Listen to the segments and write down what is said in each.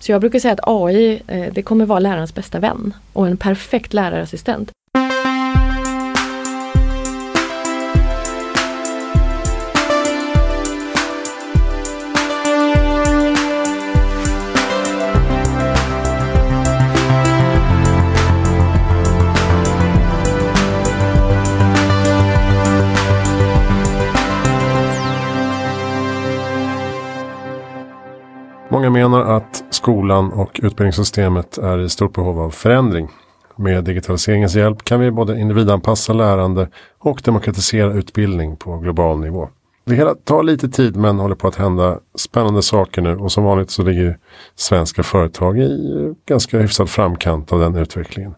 Så jag brukar säga att AI eh, det kommer vara lärarens bästa vän och en perfekt lärarassistent. Många menar att skolan och utbildningssystemet är i stort behov av förändring. Med digitaliseringens hjälp kan vi både individanpassa lärande och demokratisera utbildning på global nivå. Det hela tar lite tid men håller på att hända spännande saker nu och som vanligt så ligger svenska företag i ganska hyfsad framkant av den utvecklingen.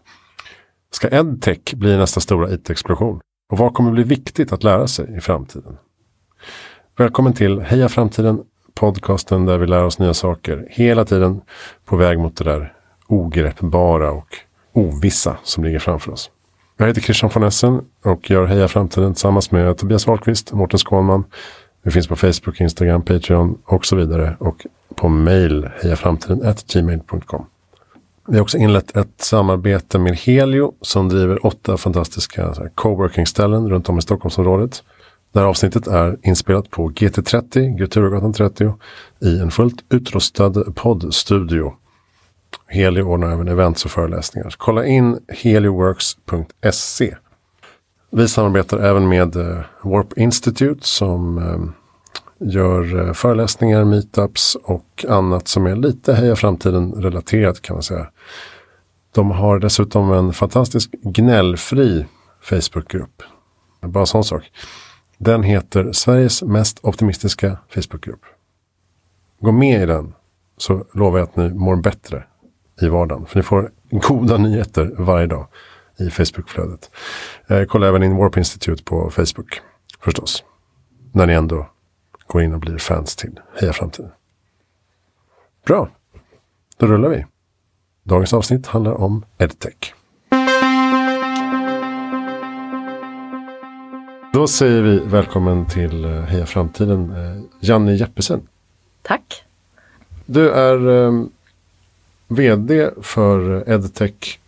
Ska edtech bli nästa stora it-explosion? Och vad kommer bli viktigt att lära sig i framtiden? Välkommen till Heja Framtiden podcasten där vi lär oss nya saker. Hela tiden på väg mot det där ogreppbara och ovissa som ligger framför oss. Jag heter Christian von Essen och gör Heja Framtiden tillsammans med Tobias Wahlqvist och Mårten Skånman. Vi finns på Facebook, Instagram, Patreon och så vidare. Och på mail hejaframtiden.gmail.com. Vi har också inlett ett samarbete med Helio som driver åtta fantastiska coworking-ställen runt om i Stockholmsområdet. Det här avsnittet är inspelat på GT30, Kulturgatan 30, i en fullt utrustad poddstudio. Helio ordnar även events och föreläsningar. Kolla in helioworks.se. Vi samarbetar även med eh, Warp Institute som eh, gör eh, föreläsningar, meetups och annat som är lite Heja Framtiden relaterat kan man säga. De har dessutom en fantastisk gnällfri Facebookgrupp. Bara en sån sak. Den heter Sveriges mest optimistiska Facebookgrupp. Gå med i den så lovar jag att ni mår bättre i vardagen. För ni får goda nyheter varje dag i Facebookflödet. Eh, kolla även in Warp Institute på Facebook förstås. När ni ändå går in och blir fans till Heja Framtiden. Bra, då rullar vi. Dagens avsnitt handlar om EdTech. Då säger vi välkommen till eh, Heja Framtiden, eh, Janne Jeppesen. Tack. Du är um, vd för EdTech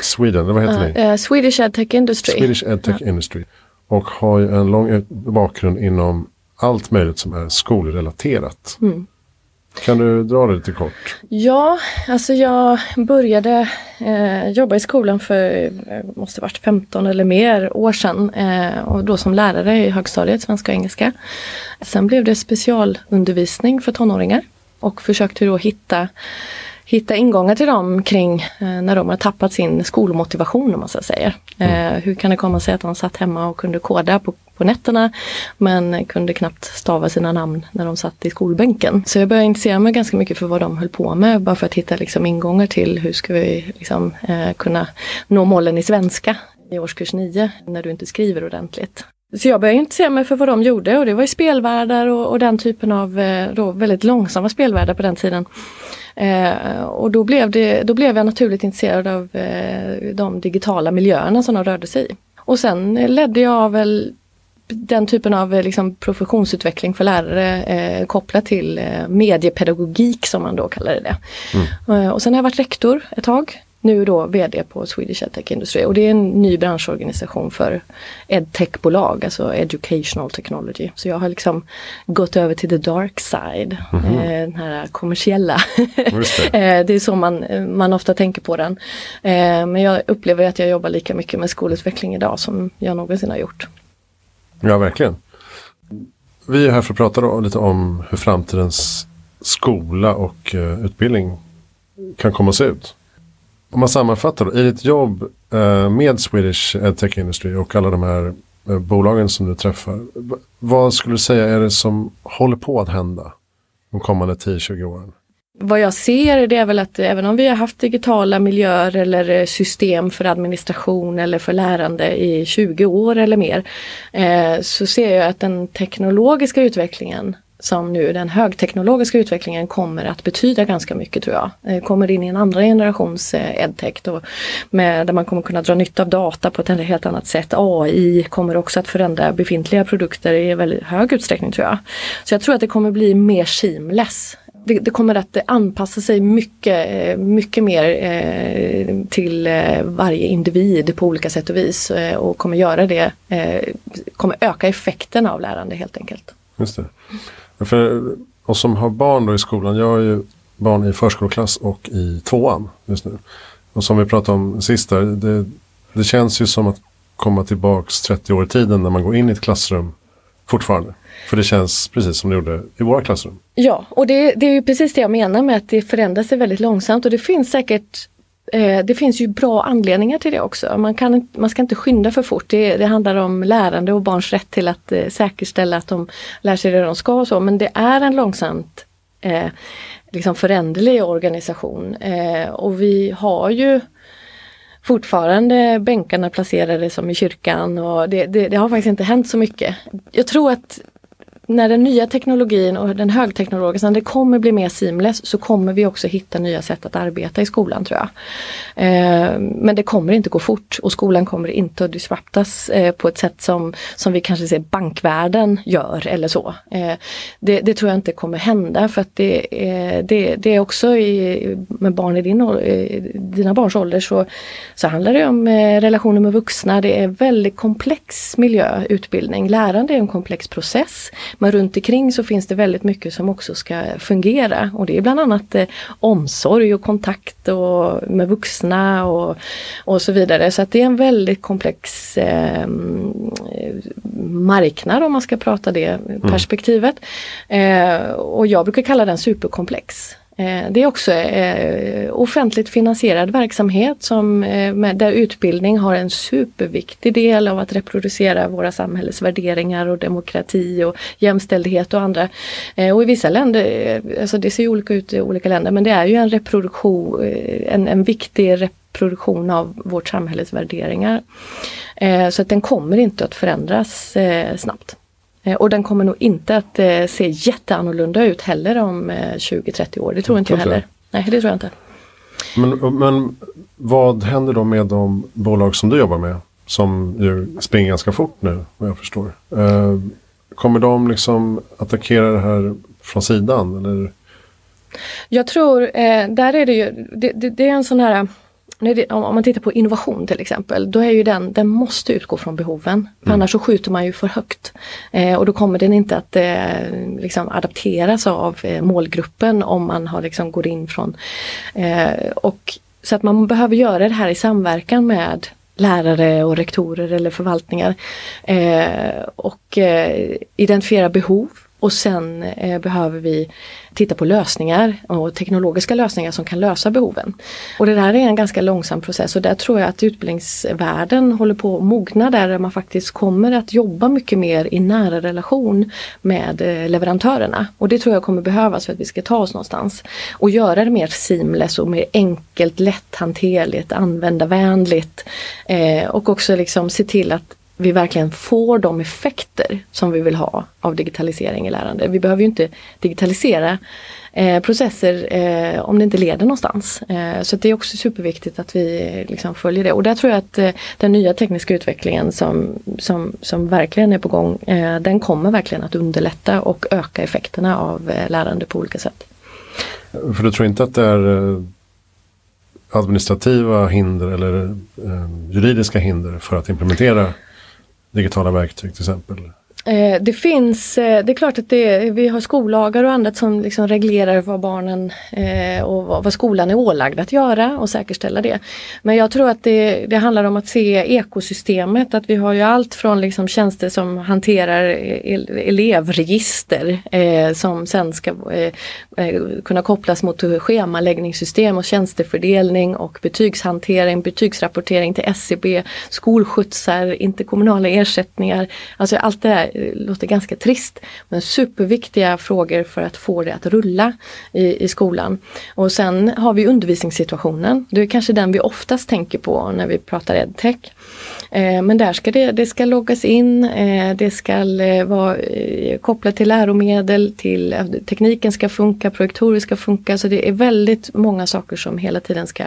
Sweden, eller vad heter uh, ni? Uh, Swedish EdTech Industry. Swedish EdTech uh. Industry. Och har ju en lång bakgrund inom allt möjligt som är skolrelaterat. Mm. Kan du dra det lite kort? Ja, alltså jag började eh, jobba i skolan för, eh, måste varit 15 eller mer år sedan. Eh, och då som lärare i högstadiet, svenska och engelska. Sen blev det specialundervisning för tonåringar. Och försökte då hitta hitta ingångar till dem kring eh, när de har tappat sin skolmotivation om man så säger. Mm. Eh, hur kan det komma sig att de satt hemma och kunde koda på, på nätterna men kunde knappt stava sina namn när de satt i skolbänken. Så jag började intressera mig ganska mycket för vad de höll på med bara för att hitta liksom, ingångar till hur ska vi liksom, eh, kunna nå målen i svenska i årskurs 9 när du inte skriver ordentligt. Så jag började intressera mig för vad de gjorde och det var ju spelvärldar och, och den typen av eh, då, väldigt långsamma spelvärldar på den tiden. Eh, och då blev, det, då blev jag naturligt intresserad av eh, de digitala miljöerna som de rörde sig i. Och sen ledde jag väl den typen av eh, liksom, professionsutveckling för lärare eh, kopplat till eh, mediepedagogik som man då kallade det. Mm. Eh, och sen har jag varit rektor ett tag nu då VD på Swedish EdTech Industry och det är en ny branschorganisation för edtech-bolag, alltså educational technology. Så jag har liksom gått över till the dark side, mm -hmm. den här kommersiella. det. Eh, det är så man, man ofta tänker på den. Eh, men jag upplever att jag jobbar lika mycket med skolutveckling idag som jag någonsin har gjort. Ja, verkligen. Vi är här för att prata lite om hur framtidens skola och utbildning kan komma att se ut. Om man sammanfattar då, i ditt jobb eh, med Swedish eh, EdTech Industry och alla de här eh, bolagen som du träffar. Vad skulle du säga är det som håller på att hända de kommande 10-20 åren? Vad jag ser det är väl att även om vi har haft digitala miljöer eller eh, system för administration eller för lärande i 20 år eller mer eh, så ser jag att den teknologiska utvecklingen som nu den högteknologiska utvecklingen kommer att betyda ganska mycket tror jag. Eh, kommer in i en andra generations eh, edtech då, med, där man kommer kunna dra nytta av data på ett helt annat sätt. AI kommer också att förändra befintliga produkter i väldigt hög utsträckning tror jag. Så jag tror att det kommer bli mer seamless det, det, kommer att anpassa sig mycket, eh, mycket mer eh, till eh, varje individ på olika sätt och vis eh, och kommer göra det, eh, kommer öka effekten av lärande helt enkelt. Just det. För oss som har barn då i skolan, jag har ju barn i förskoleklass och i tvåan just nu. Och som vi pratade om sist där, det, det känns ju som att komma tillbaks 30 år i tiden när man går in i ett klassrum fortfarande. För det känns precis som det gjorde i våra klassrum. Ja, och det, det är ju precis det jag menar med att det förändrar sig väldigt långsamt och det finns säkert eh, det finns ju bra anledningar till det också. Man, kan, man ska inte skynda för fort. Det, det handlar om lärande och barns rätt till att eh, säkerställa att de lär sig det de ska och så. Men det är en långsamt eh, liksom föränderlig organisation. Eh, och vi har ju fortfarande bänkarna placerade som i kyrkan och det, det, det, har faktiskt inte hänt så mycket. Jag tror att när den nya teknologin och den högteknologiska, när det kommer bli mer seamless så kommer vi också hitta nya sätt att arbeta i skolan tror jag. Eh, men det kommer inte gå fort och skolan kommer inte att disruptas eh, på ett sätt som, som vi kanske ser bankvärlden gör eller så. Eh, det, det, tror jag inte kommer hända för att det, eh, det, det är också i, med barn i din, eh, dina barns ålder så, så handlar det om eh, relationer med vuxna. Det är väldigt komplex miljö, utbildning. Lärande är en komplex process. Men runt omkring så finns det väldigt mycket som också ska fungera och det är bland annat eh, omsorg och kontakt och med vuxna och, och så vidare. Så att det är en väldigt komplex eh, marknad om man ska prata det mm. perspektivet. Mm. Eh, och jag brukar kalla den superkomplex. Eh, det är också eh, offentligt finansierad verksamhet som, eh, där utbildning har en superviktig del av att reproducera våra samhällsvärderingar och demokrati och jämställdhet och andra. Och i vissa länder, alltså det ser olika ut i olika länder, men det är ju en reproduktion, en, en viktig reproduktion av vårt samhälles värderingar. Så att den kommer inte att förändras snabbt. Eh, och den kommer nog inte att eh, se jätteannorlunda ut heller om 20-30 eh, år. Det tror inte jag heller. Nej, det tror jag inte. Men, men vad händer då med de bolag som du jobbar med? Som ju springer ganska fort nu vad jag förstår. kommer de liksom attackera det här från sidan? Eller? Jag tror, där är det ju, det, det, det är en sån här om man tittar på innovation till exempel, då är ju den, den måste utgå från behoven. Mm. Annars så skjuter man ju för högt. Eh, och då kommer den inte att eh, liksom adapteras av eh, målgruppen om man har liksom går in från. Eh, och, så att man behöver göra det här i samverkan med lärare och rektorer eller förvaltningar. Eh, och eh, identifiera behov och sen eh, behöver vi titta på lösningar och teknologiska lösningar som kan lösa behoven. Och det där är en ganska långsam process och där tror jag att utbildningsvärlden håller på att mogna där man faktiskt kommer att jobba mycket mer i nära relation med eh, leverantörerna. Och det tror jag kommer behövas för att vi ska ta oss någonstans. Och göra det mer seamless och mer enkelt, lätthanterligt, användarvänligt. Eh, och också liksom se till att vi verkligen får de effekter som vi vill ha av digitalisering i lärande. Vi behöver ju inte digitalisera eh, processer eh, om det inte leder någonstans. Eh, så det är också superviktigt att vi eh, liksom följer det och där tror jag att eh, den nya tekniska utvecklingen som, som, som verkligen är på gång, eh, den kommer verkligen att underlätta och öka effekterna av eh, lärande på olika sätt. För du tror inte att det är eh, administrativa hinder eller eh, juridiska hinder för att implementera digitala verktyg till exempel? Eh, det finns, eh, det är klart att det, vi har skollagar och annat som liksom reglerar vad barnen eh, och vad skolan är ålagd att göra och säkerställa det. Men jag tror att det, det handlar om att se ekosystemet, att vi har ju allt från liksom tjänster som hanterar e-, e-, elevregister eh, som sen ska eh, eh, kunna kopplas mot schemaläggningssystem och tjänstefördelning och betygshantering, betygsrapportering till SCB, skolskjutsar, interkommunala ersättningar. Alltså allt det här Eh, låter ganska trist. Men superviktiga frågor för att få det att rulla i, i skolan. Och sen har vi undervisningssituationen. Det är kanske den vi oftast tänker på när vi pratar edtech. Eh, men där ska det, det ska loggas in, eh, det ska vara kopplat till läromedel, till tekniken ska funka, projektorer ska funka. Så det är väldigt många saker som hela tiden ska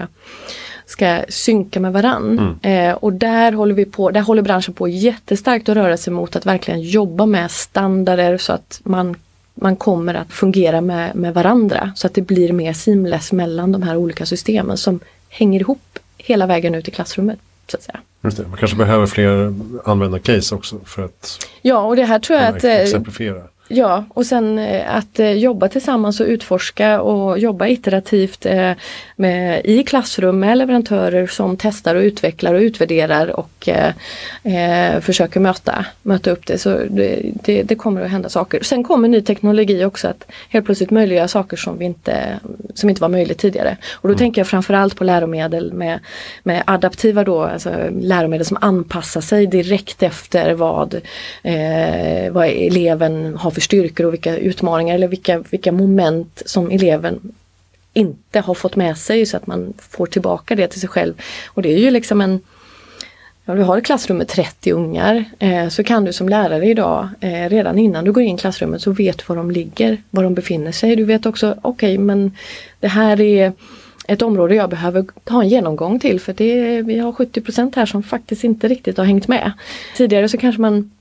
ska synka med varann. Mm. Eh, och där håller vi på, där håller branschen på jättestarkt att röra sig mot att verkligen jobba med standarder så att man man kommer att fungera med, med varandra så att det blir mer seamless mellan de här olika systemen som hänger ihop hela vägen ut i klassrummet. Så att säga. Man kanske behöver fler användarcase också för att Ja, och det här tror jag att... eh, exemplifiera. Ja, och sen eh, att eh, jobba tillsammans och utforska och jobba iterativt eh, med, i klassrum med leverantörer som testar och utvecklar och utvärderar och eh, försöker möta, möta upp det. Så det, det, det kommer att hända saker. Sen kommer ny teknologi också att helt plötsligt möjliggöra saker som, vi inte, som inte var möjligt tidigare. Och då tänker jag framförallt på läromedel med, med adaptiva då, alltså läromedel som anpassar sig direkt efter vad, eh, vad eleven har för styrkor och vilka utmaningar eller vilka, vilka moment som eleven inte har fått med sig så att man får tillbaka det till sig själv. Och det är ju liksom en Ja, du har ett klassrum med 30 ungar eh, så kan du som lärare idag eh, redan innan du går in i klassrummet så vet du var de ligger, var de befinner sig. Du vet också, okej okay, men det här är ett område jag behöver ha en genomgång till för det, vi har 70% här som faktiskt inte riktigt har hängt med. Tidigare så kanske man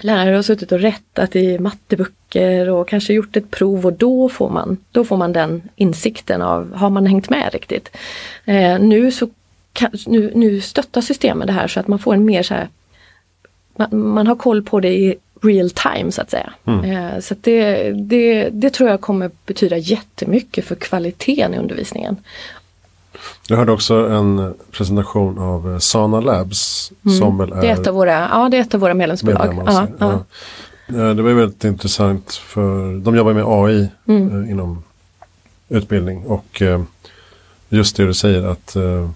lärare har suttit och rättat i matteböcker och kanske gjort ett prov och då får man, då får man den insikten av, har man hängt med riktigt? Eh, nu, så kan, nu, nu stöttar systemet det här så att man får en mer så här, man, man har koll på det i real time så att säga. Mm. Eh, så att det, det, det tror jag kommer betyda jättemycket för kvaliteten i undervisningen. Jag hörde också en presentation av eh, Sana Labs. Mm. Som väl är det, är ett av våra, ja, det är ett av våra medlemsbolag. Ja, ja. Ja. Det var väldigt intressant för de jobbar med AI mm. eh, inom utbildning och eh, just det du säger att eh,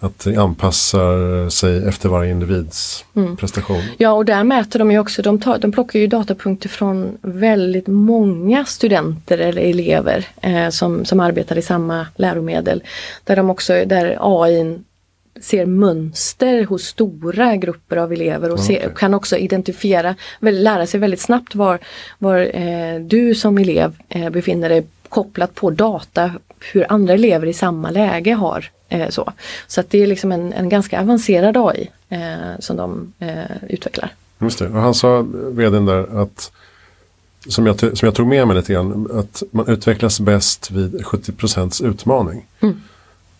att det anpassar sig efter varje individs mm. prestation. Ja och där mäter de ju också, de, tar, de plockar ju datapunkter från väldigt många studenter eller elever eh, som, som arbetar i samma läromedel. Där de också, där AI ser mönster hos stora grupper av elever och ser, kan också identifiera, lära sig väldigt snabbt var, var eh, du som elev eh, befinner dig kopplat på data hur andra elever i samma läge har Eh, så så att det är liksom en, en ganska avancerad AI eh, som de eh, utvecklar. Just det, och han sa, vdn där, att som jag, som jag tog med mig lite grann, att man utvecklas bäst vid 70% utmaning. Mm.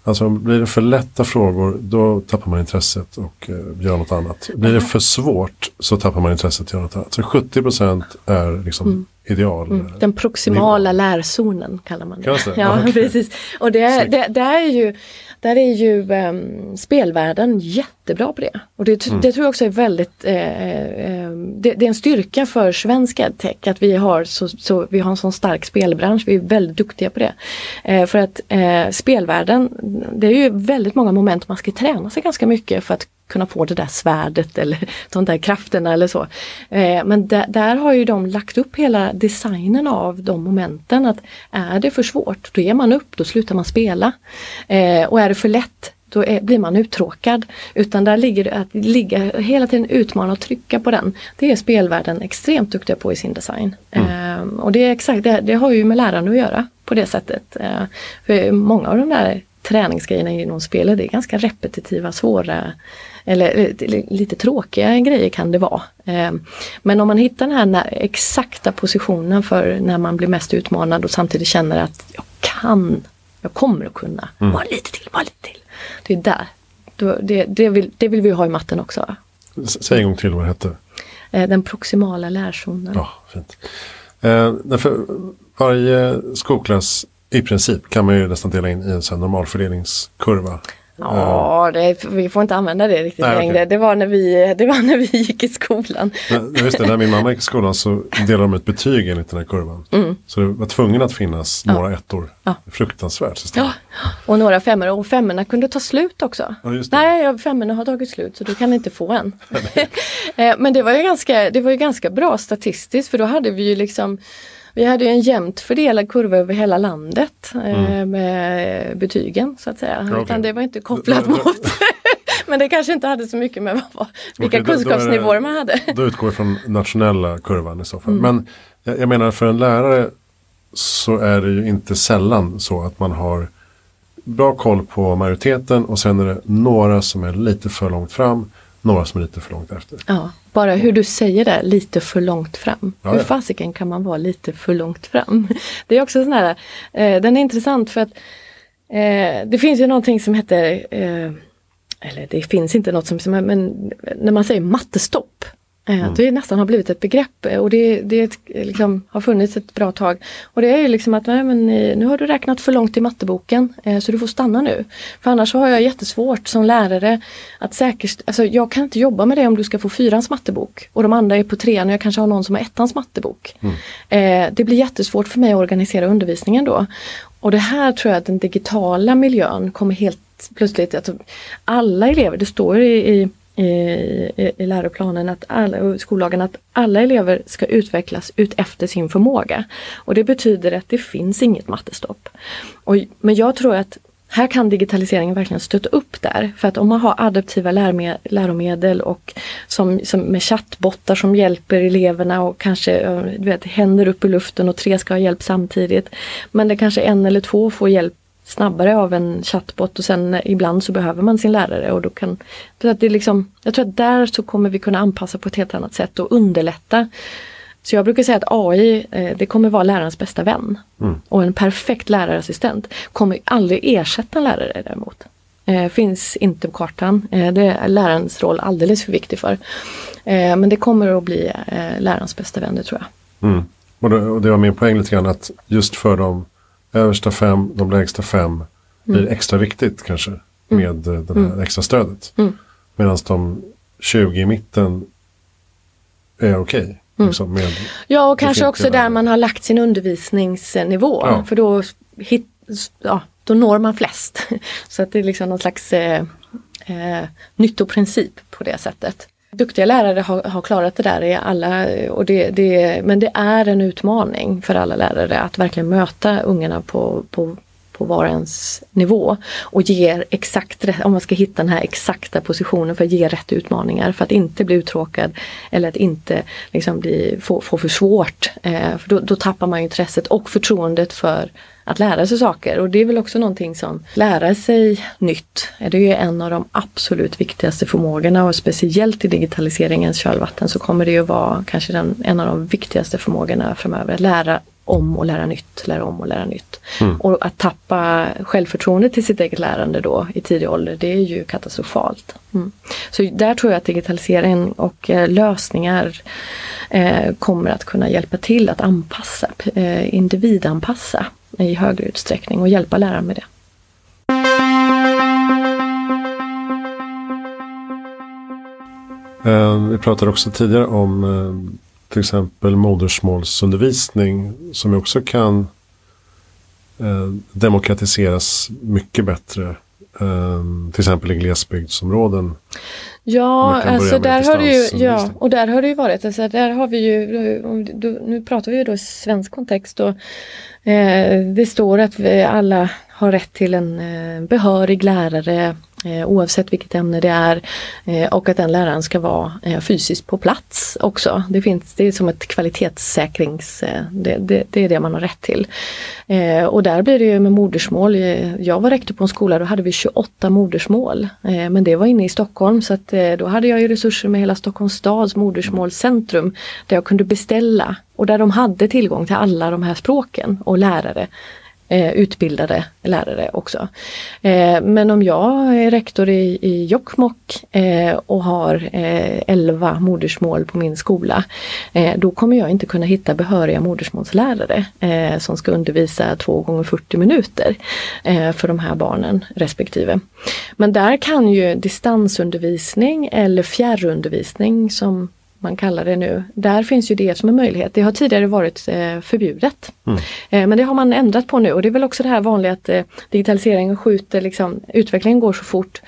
Alltså blir det för lätta frågor då tappar man intresset och eh, gör något annat. Blir det för svårt så tappar man intresset och gör något annat. Så 70% är liksom mm. Ideal. Mm. Den proximala nivå. lärzonen kallar man det. Kan det? Ja, okay. precis. Och det, det, det är ju där är ju um, spelvärlden jättebra på det. Och det, mm. det tror jag också är väldigt, eh, eh, det, det, är en styrka för svensk edtech att vi har, så, så, vi har en sån stark spelbransch, vi är väldigt duktiga på det. Eh, för att eh, spelvärlden, det är ju väldigt många moment man ska träna sig ganska mycket för att kunna få det där svärdet eller de där krafterna eller så. Eh, men där, där, har ju de lagt upp hela designen av de momenten att är det för svårt, då ger man upp, då slutar man spela. Eh, och är det för lätt, då är, blir man uttråkad. Utan där ligger det att ligga, hela tiden utmana och trycka på den. Det är spelvärlden extremt duktiga på i sin design. Mm. Eh, och det är exakt, det, det, har ju med lärande att göra på det sättet. Eh, för många av de där träningsgrejerna inom spelet är ganska repetitiva, svåra eller lite tråkiga grejer kan det vara. Ehm, men om man hittar den här exakta positionen för när man blir mest utmanad och samtidigt känner att jag kan, jag kommer att kunna, mm. bara lite till, bara lite till. Det är där. Det, det, vill, det vill vi ha i matten också. Säg en gång till vad det hette. Eh, den proximala lärzonen. Ja, fint. Eh, därför varje skolklass i princip kan man ju nästan dela in i en sån normalfördelningskurva. Ja, det, vi får inte använda det riktigt Nej, längre. Okay. Det, var när vi, det var när vi gick i skolan. Men, just det, när min mamma gick i skolan så delade de ett betyg enligt den här kurvan. Mm. Så det var tvungen att finnas ja. några ettor. Ja. Fruktansvärt system. Ja. Och några femmor. Och femmorna kunde ta slut också. Ja, Nej, femmorna har tagit slut så du kan inte få en. Eh, men det var, ju ganska, det var ju ganska bra statistiskt för då hade vi ju liksom vi hade en jämnt fördelad kurva över hela landet eh, mm. med betygen så att säga. Okay. Utan det var inte kopplat mot Men det kanske inte hade så mycket med vad, vilka okay, kunskapsnivåer det, man hade. Då utgår från nationella kurvan i så fall. Mm. Men jag, jag, menar för en lärare så är det ju inte sällan så att man har bra koll på majoriteten och sen är det några som är lite för långt fram några som är lite för långt efter. Ja, bara hur du säger det, lite för långt fram. Ja, hur ja. fasiken kan man vara lite för långt fram? Det är också sån här, eh, den är intressant för att eh, det finns ju någonting som heter, eh, eller det finns inte något som, som- men när man säger mattestopp. Eh, Det nästan har blivit ett begrepp eh, och det, det ett, liksom, har funnits ett bra tag. Och det är ju liksom att nej, men, eh, nu har du räknat för långt i matteboken så du får stanna nu. För annars har jag jättesvårt som lärare att säkerställa, alltså jag kan inte jobba med det om du ska få fyrans mattebok och de andra är på trean och jag kanske har någon som har ettans mattebok. Eh, det blir jättesvårt för mig att organisera undervisningen då. Och det här tror jag att den digitala miljön kommer helt plötsligt, att alla elever, det står i, i i, i, läroplanen att alla, och skollagen att alla elever ska utvecklas ut efter sin förmåga. Och det betyder att det finns inget mattestopp. Och, men jag tror att här kan digitaliseringen verkligen stötta upp där. För att om man har adaptiva läromedel och som, som med chattbottar som hjälper eleverna och kanske du vet, händer upp i luften och tre ska ha hjälp samtidigt. Men det kanske en eller två får hjälp snabbare av en chattbot och sen ibland så behöver man sin lärare och då kan så att det liksom, Jag tror att där så kommer vi kunna anpassa på ett helt annat sätt och underlätta. Så jag brukar säga att AI eh, det kommer vara lärarens bästa vän. Och en perfekt lärarassistent kommer aldrig ersätta en lärare däremot. Eh, finns inte på kartan. Eh, det är lärarens roll alldeles för viktig för. Eh, men det kommer att bli eh, lärarens bästa vän, det tror jag. Mm. Och, det, och det var min poäng lite grann att just för de översta fem, de lägsta fem blir det extra viktigt kanske med eh, det här extra stödet. Mm. Medan de 20 i mitten är okej. liksom, med- Ja och kanske också där. man har lagt sin undervisningsnivå. Ja. För då, hit, ja, då når man flest. Så att det är liksom någon slags eh, eh, nyttoprincip på det sättet. Duktiga lärare har, har klarat det där i alla, och det, det, men det är en utmaning för alla lärare att verkligen möta ungarna på, på, på var och ens nivå och ge exakt rätt, om man ska hitta den här exakta positionen för att ge rätt utmaningar för att inte bli uttråkad eller att inte liksom bli, få, få för svårt. Eh, för då, då tappar man ju intresset och förtroendet för att lära sig saker och det är väl också någonting som lära sig nytt. Det är ju en av de absolut viktigaste förmågorna och speciellt i digitaliseringens kölvatten så kommer det ju vara kanske den, en av de viktigaste förmågorna framöver. Att lära om och lära nytt, lära om och lära nytt. Och att tappa självförtroende till sitt eget lärande då i tidig ålder det är ju katastrofalt. Mm. Så där tror jag att digitalisering och eh, lösningar eh, kommer att kunna hjälpa till att anpassa, eh, individanpassa i högre utsträckning och hjälpa läraren med det. Eh, vi pratade också tidigare om eh, till exempel modersmålsundervisning som också kan eh, demokratiseras mycket bättre. Till exempel i glesbygdsområden. Ja, alltså där har det ju, ja, och där har det ju varit, alltså där har vi ju, nu pratar vi ju då i svensk kontext och Eh, det står att vi alla har rätt till en eh, behörig lärare eh, oavsett vilket ämne det är eh, och att den läraren ska vara fysiskt på plats också. Det finns, det är som ett kvalitetssäkrings, det, det, det är det man har rätt till. Och där blir det ju med modersmål. Jag var rektor på en skola, då hade vi 28 modersmål. Men det var inne i Stockholm så att då hade jag ju resurser med hela Stockholms stads modersmålscentrum där jag kunde beställa och där de hade tillgång till alla de här språken och lärare. Eh, utbildade lärare också. Eh, men om jag är rektor i, i Jokkmokk eh, och har eh, 11 modersmål på min skola, eh, då kommer jag inte kunna hitta behöriga modersmålslärare eh, som ska undervisa 2 gånger 40 minuter eh, för de här barnen respektive. Men där kan ju distansundervisning eller fjärrundervisning som man kallar det nu. Där finns ju det som en möjlighet. Det har tidigare varit eh, förbjudet. Eh, men det har man ändrat på nu och det är väl också det här vanliga att eh, digitaliseringen skjuter, liksom, utvecklingen går så fort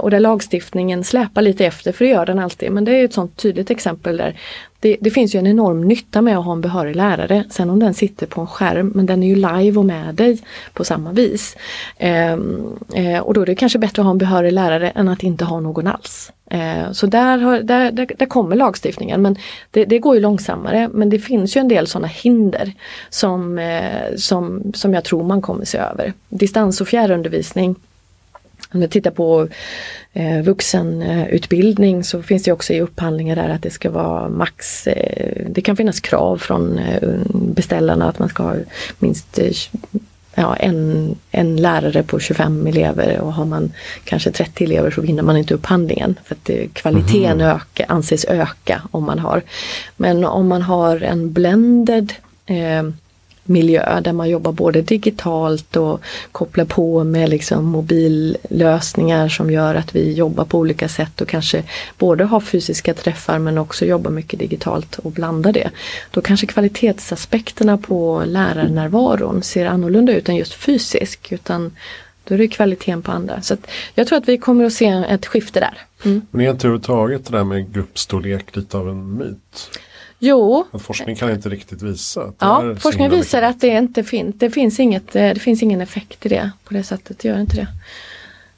och där lagstiftningen släpar lite efter, för det gör den alltid. Men det är ett sånt tydligt exempel där det, det finns ju en enorm nytta med att ha en behörig lärare. Sen om den sitter på en skärm, men den är ju live och med dig på samma vis. Ehm, eh, och då är det kanske bättre att ha en behörig lärare än att inte ha någon alls. Eh, så där, har, där, där, där kommer lagstiftningen men det, det går ju långsammare men det finns ju en del sådana hinder som, eh, som, som jag tror man kommer se över. Distans och fjärrundervisning om vi tittar på eh, vuxenutbildning så finns det också i upphandlingar där att det ska vara max, eh, det kan finnas krav från eh, beställarna att man ska ha minst eh, ja, en, en lärare på 25 elever och har man kanske 30 elever så vinner man inte upphandlingen. För att det, kvaliteten mm. öka, anses öka om man har. Men om man har en blended eh, miljö där man jobbar både digitalt och kopplar på med liksom mobillösningar som gör att vi jobbar på olika sätt och kanske både har fysiska träffar men också jobbar mycket digitalt och blandar det. Då kanske kvalitetsaspekterna på lärarnärvaron ser annorlunda ut än just fysisk utan då är det kvaliteten på andra. Så jag tror att vi kommer att se ett skifte där. Mm. Men är inte överhuvudtaget det där med gruppstorlek lite av en myt? Jo. Att forskning kan inte riktigt visa. Ja, forskning visar att det inte finns. Det finns, inget, eh, det finns ingen effekt i det på det sättet. Det gör inte det.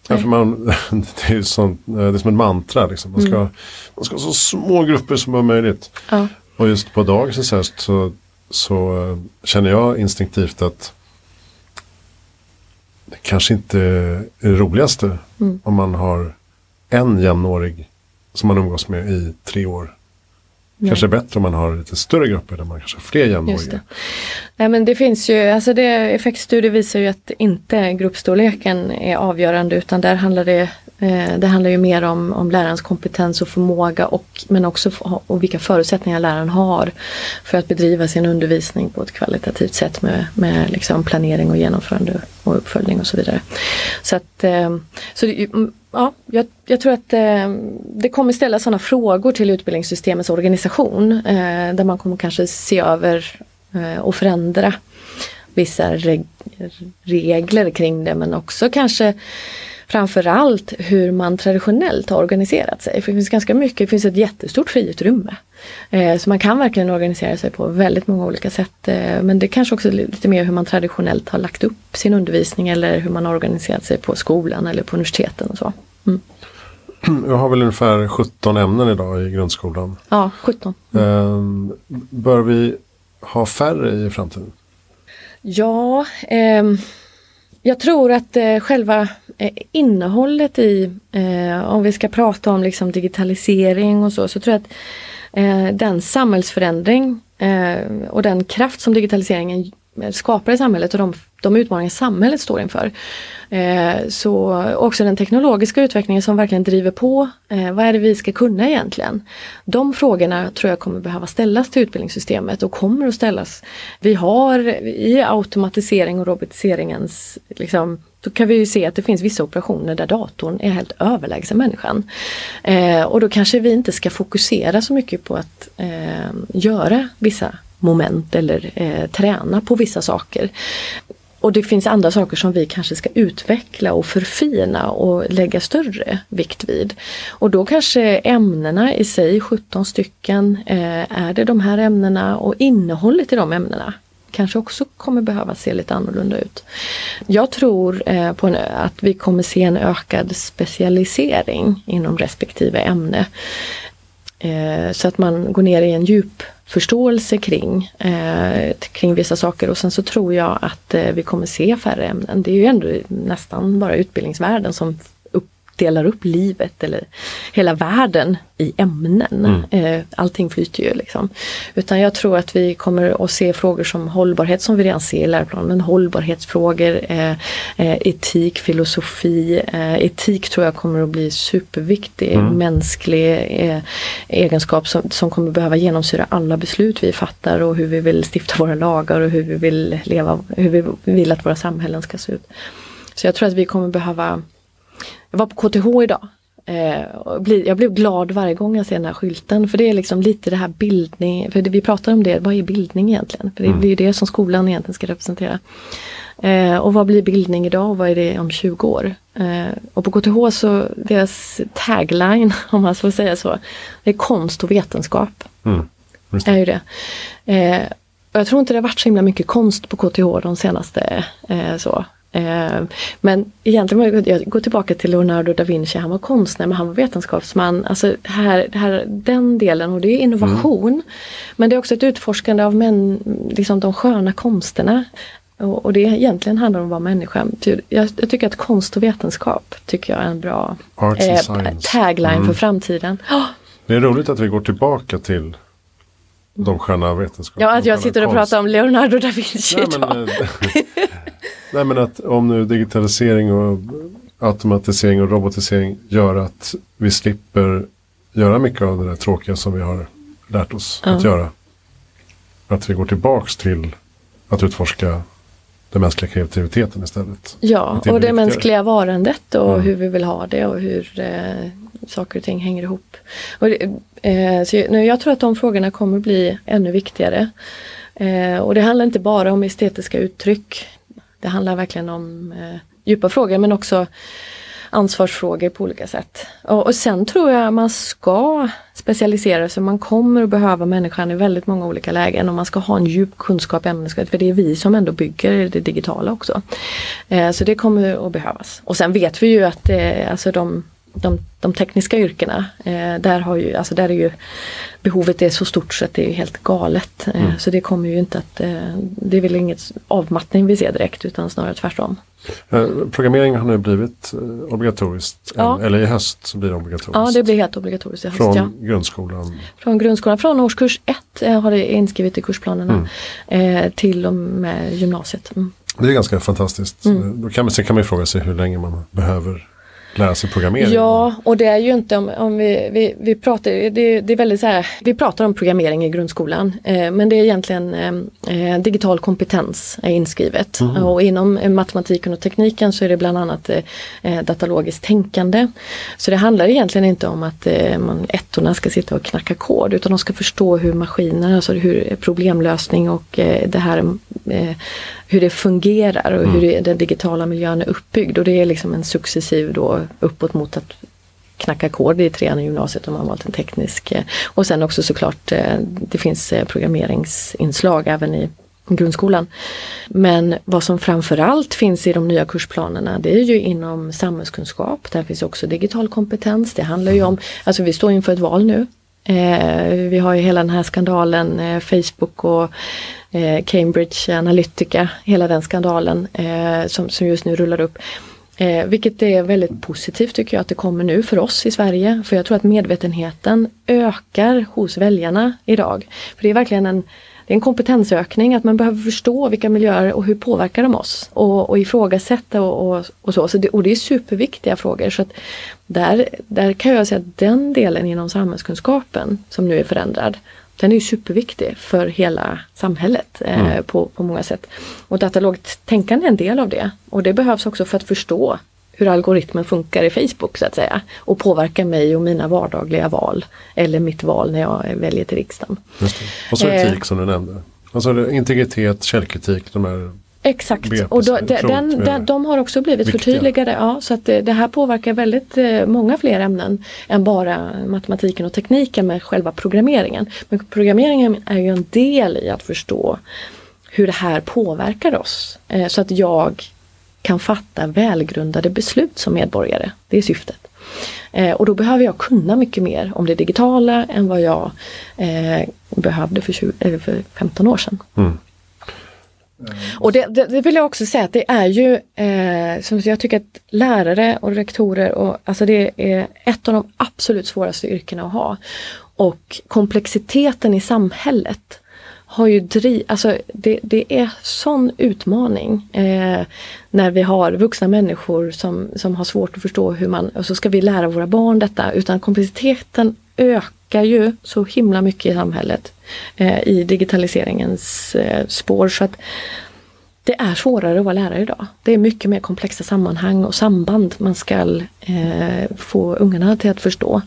Ja, man, det, är sånt, eh, det är som ett mantra. Liksom. Man, ska, mm. man ska ha så små grupper som möjligt. Ja. Och just på dagens så, så eh, känner jag instinktivt att det kanske inte är det roligaste mm. om man har en jämnårig som man umgås med i tre år. Nej. Kanske bättre om man har lite större grupper där man kanske har fler jämnåriga. Nej men det finns ju, alltså det, effektstudier visar ju att inte gruppstorleken är avgörande utan där handlar det, eh, det handlar ju mer om, om lärarens kompetens och förmåga och men också och vilka förutsättningar läraren har för att bedriva sin undervisning på ett kvalitativt sätt med, med liksom planering och genomförande och uppföljning och så vidare. Så att eh, så ja, jag, jag, tror att eh, det kommer ställa sådana frågor till utbildningssystemets organisation eh, där man kommer kanske se över eh, och förändra vissa reg regler kring det men också kanske framförallt hur man traditionellt har organiserat sig. För det finns ganska mycket, det finns ett jättestort friutrymme. Eh, så man kan verkligen organisera sig på väldigt många olika sätt. Eh, men det kanske också är lite mer hur man traditionellt har lagt upp sin undervisning eller hur man har organiserat sig på skolan eller på universiteten och så. Mm. Jag har väl ungefär 17 ämnen idag i grundskolan. Ja, 17. Mm. Bör vi ha färre i framtiden? Ja, eh, jag tror att eh, själva eh, innehållet i, eh, om vi ska prata om liksom digitalisering och så, så tror jag att eh, den samhällsförändring eh, och den kraft som digitaliseringen skapar i samhället och de, de utmaningar samhället står inför. Eh, så också den teknologiska utvecklingen som verkligen driver på, eh, vad är det vi ska kunna egentligen? De frågorna tror jag kommer behöva ställas till utbildningssystemet och kommer att ställas. Vi har i automatisering och robotiseringens liksom, då kan vi ju se att det finns vissa operationer där datorn är helt överlägsen människan. Eh, och då kanske vi inte ska fokusera så mycket på att eh, göra vissa moment eller eh, träna på vissa saker. Och det finns andra saker som vi kanske ska utveckla och förfina och lägga större vikt vid. Och då kanske ämnena i sig, 17 stycken, eh, är det de här ämnena och innehållet i de ämnena kanske också kommer behöva se lite annorlunda ut. Jag tror eh, på en, att vi kommer se en ökad specialisering inom respektive ämne. Eh, så att man går ner i en djup förståelse kring, eh, kring vissa saker och sen så tror jag att eh, vi kommer se färre ämnen. Det är ju ändå nästan bara utbildningsvärlden som delar upp livet eller hela världen i ämnen. Mm. Eh, allting flyter ju liksom. Utan jag tror att vi kommer att se frågor som hållbarhet som vi redan ser i läroplanen, men hållbarhetsfrågor, eh, eh, etik, filosofi. etik tror jag kommer att bli superviktig, mm. mänsklig egenskap som, som kommer behöva genomsyra alla beslut vi fattar och hur vi vill stifta våra lagar och hur vi vill leva, hur vi vill att våra samhällen ska se ut. Så jag tror att vi kommer behöva jag var på KTH idag. Eh, jag blev glad varje gång jag ser den här skylten för det är liksom lite det här bildning, för vi pratar om det, vad är bildning egentligen? För det mm. blir ju det som skolan egentligen ska representera. Eh, och vad blir bildning idag och vad är det om 20 år? Eh, och på KTH så, deras tagline om man får säga så, det är konst och vetenskap. Mm. Det. är ju det. Jag tror inte det har varit så himla mycket konst på KTH de senaste så, men egentligen, jag går tillbaka till Leonardo da Vinci, han var konstnär men han var vetenskapsman. Alltså här, här, den delen och det är innovation. Mm. Men det är också ett utforskande av män, liksom de sköna konsterna. Och, och det egentligen handlar om att vara människa. Jag, jag, tycker att konst och vetenskap tycker jag är en bra eh, tagline mm. för framtiden. Oh! Det är roligt att vi går tillbaka till de sköna vetenskaperna. Ja, att jag sitter och pratar om Leonardo da Vinci nej, idag. Men, eh, nej men att om nu digitalisering och automatisering och robotisering gör att vi slipper göra mycket av det där tråkiga som vi har lärt oss ja. att göra. Att vi går tillbaks till att utforska den mänskliga kreativiteten istället. Ja, det och det mänskliga varandet och mm. hur vi vill ha det och hur eh, saker och ting hänger ihop. Och eh, så jag, jag tror att de frågorna kommer bli ännu viktigare. Eh, och det handlar inte bara om estetiska uttryck. Det handlar verkligen om eh, djupa frågor men också ansvarsfrågor på olika sätt. Och, och sen tror jag man ska specialisera sig, man kommer att behöva människan i väldigt många olika lägen och man ska ha en djup kunskap i ämneskunskap för det är vi som ändå bygger det digitala också. Eh, så det kommer att behövas. Och sen vet vi ju att eh, alltså de de, de tekniska yrkena, eh, där, har ju, alltså där är ju behovet är så stort så att det är helt galet. Eh, mm. Så det kommer ju inte att, eh, det är väl inget avmattning vi ser direkt utan snarare tvärtom. Eh, programmering har nu blivit eh, obligatoriskt, ja. eller i höst så blir det obligatoriskt. Ja det blir helt obligatoriskt i höst. Från ja. grundskolan? Från grundskolan, från årskurs 1 har det inskrivet i kursplanerna mm. till och med gymnasiet. Mm. Det är ganska fantastiskt. Mm. Då kan man, sen kan man fråga sig hur länge man behöver lära sig programmering. Ja, och det är ju inte om, om vi, vi, vi pratar, det, det, är väldigt så här, vi pratar om programmering i grundskolan eh, men det är egentligen eh, eh digital kompetens är inskrivet mm. och inom matematiken och tekniken så är det bland annat eh, eh, datalogiskt tänkande. Så det handlar egentligen inte om att eh, man, ettorna ska sitta och knacka kod utan de ska förstå hur maskiner, alltså hur problemlösning och eh, det här hur det fungerar och mm. hur den digitala miljön är uppbyggd och det är liksom en successiv då uppåt mot att knacka kod i trean i gymnasiet om man valt en teknisk. Eh, och sen också såklart eh, det finns eh, programmeringsinslag även i grundskolan. Men vad som framförallt finns i de nya kursplanerna det är ju inom samhällskunskap. Där finns också digital kompetens. Det handlar ju om, alltså vi står inför ett val nu. Eh, vi har ju hela den här skandalen, eh, Facebook och eh, Cambridge Analytica, hela den skandalen eh, som, som just nu rullar upp. Eh, vilket är väldigt positivt tycker jag att det kommer nu för oss i Sverige. För jag tror att medvetenheten ökar hos väljarna idag. För det är verkligen en, det är en kompetensökning att man behöver förstå vilka miljöer och hur påverkar de oss. Och, och ifrågasätta och, och, och så. så det, och det är superviktiga frågor. Så att där, där kan jag säga att den delen inom samhällskunskapen som nu är förändrad den är ju superviktig för hela samhället eh, mm. på, på många sätt. Och datalogt tänkande är en del av det. Och det behövs också för att förstå hur algoritmen funkar i Facebook så att säga. Och påverkar mig och mina vardagliga val. Eller mitt val när jag väljer till riksdagen. Och så etik eh, som du nämnde. Alltså integritet, källkritik, de här Exakt, och då, de, den, den, de har också blivit viktiga. förtydligade. Ja, så att det, det, här påverkar väldigt eh, många fler ämnen än bara matematiken och tekniken med själva programmeringen. Men programmeringen är ju en del i att förstå hur det här påverkar oss. Eh, så att jag kan fatta välgrundade beslut som medborgare. Det är syftet. Eh, och då behöver jag kunna mycket mer om det digitala än vad jag eh, behövde för, 20, för 15 år sedan. Mm. Mm. Och det, det, det, vill jag också säga att det är ju, eh, som jag tycker att lärare och rektorer, och, alltså det är ett av de absolut svåraste yrkena att ha. Och komplexiteten i samhället har ju driv, alltså det, det är sån utmaning eh, när vi har vuxna människor som, som har svårt att förstå hur man, och så ska vi lära våra barn detta, utan komplexiteten ökar ju så himla mycket i samhället eh, i digitaliseringens eh, spår. så att det är svårare att vara lärare idag. Det är mycket mer komplexa sammanhang och samband man ska eh, få ungarna till att förstå.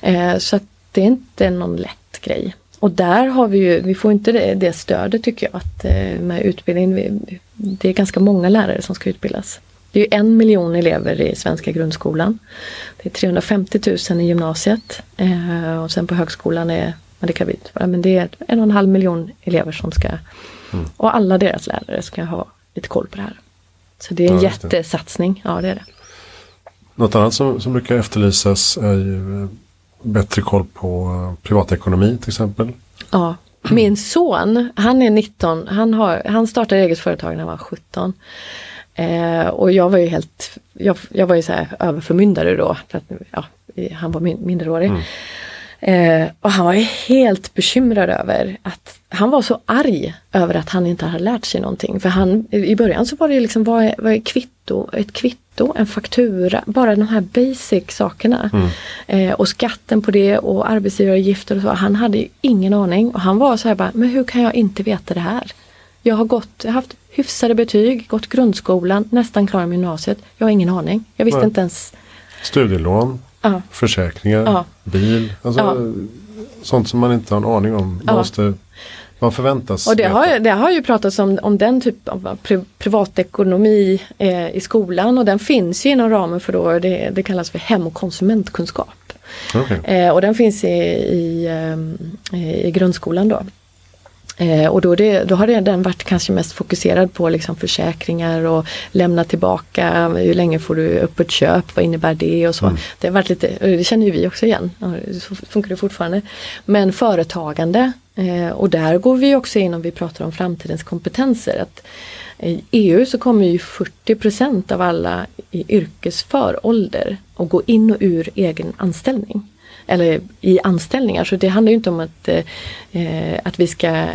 Eh, så att det är inte någon lätt grej. Och där har vi ju, vi får inte det, det stödet tycker jag att eh, med utbildning. Det är ganska många lärare som ska utbildas. Det är en miljon elever i svenska grundskolan. Det är 350 000 i gymnasiet eh, och sen på högskolan är men det kan vi men det är en och en halv miljon elever som ska mm. och alla deras lärare ska ha lite koll på det här. Så det är en ja, jättesatsning, ja det är det. Något annat som, som brukar efterlysas är ju eh, bättre koll på privatekonomi till exempel. Ja, Min son, han är 19, han, har, han startade eget företag när han var 17. Eh, och jag var ju helt, jag, jag var ju så här överförmyndare då, för att, ja, han var min, minderårig. Mm. Eh, och han var helt bekymrad över att han var så arg över att han inte hade lärt sig någonting. För han, i början så var det liksom, vad är, vad är kvitto? Ett kvitto, en faktura, bara de här basic sakerna. Mm. Eh, och skatten på det och arbetsgivaravgifter och så. Han hade ingen aning och han var så här bara, men hur kan jag inte veta det här? Jag har gått, jag har haft hyfsade betyg, gått grundskolan, nästan klar med gymnasiet. Jag har ingen aning. Jag visste Nej. inte ens. Studielån, ja. försäkringar, ja. bil. Alltså, ja. Sånt som man inte har en aning om. Man måste vad förväntas Och det har, det har ju pratats om, om den typ av pri, privatekonomi eh, i skolan och den finns ju inom ramen för då, det, det kallas för hem och konsumentkunskap. Okay. Eh, och den finns i, i, eh, i grundskolan då. Eh, och då, det, då har den varit kanske mest fokuserad på liksom försäkringar och lämna tillbaka, hur länge får du upp ett köp, vad innebär det och så. Mm. Det har varit lite, det känner ju vi också igen, så funkar det fortfarande. Men företagande, eh, och där går vi också in om vi pratar om framtidens kompetenser. Att I EU så kommer ju 40% av alla i yrkesför ålder att gå in och ur egen anställning eller i anställningar. Så det handlar ju inte om att, eh, att vi ska,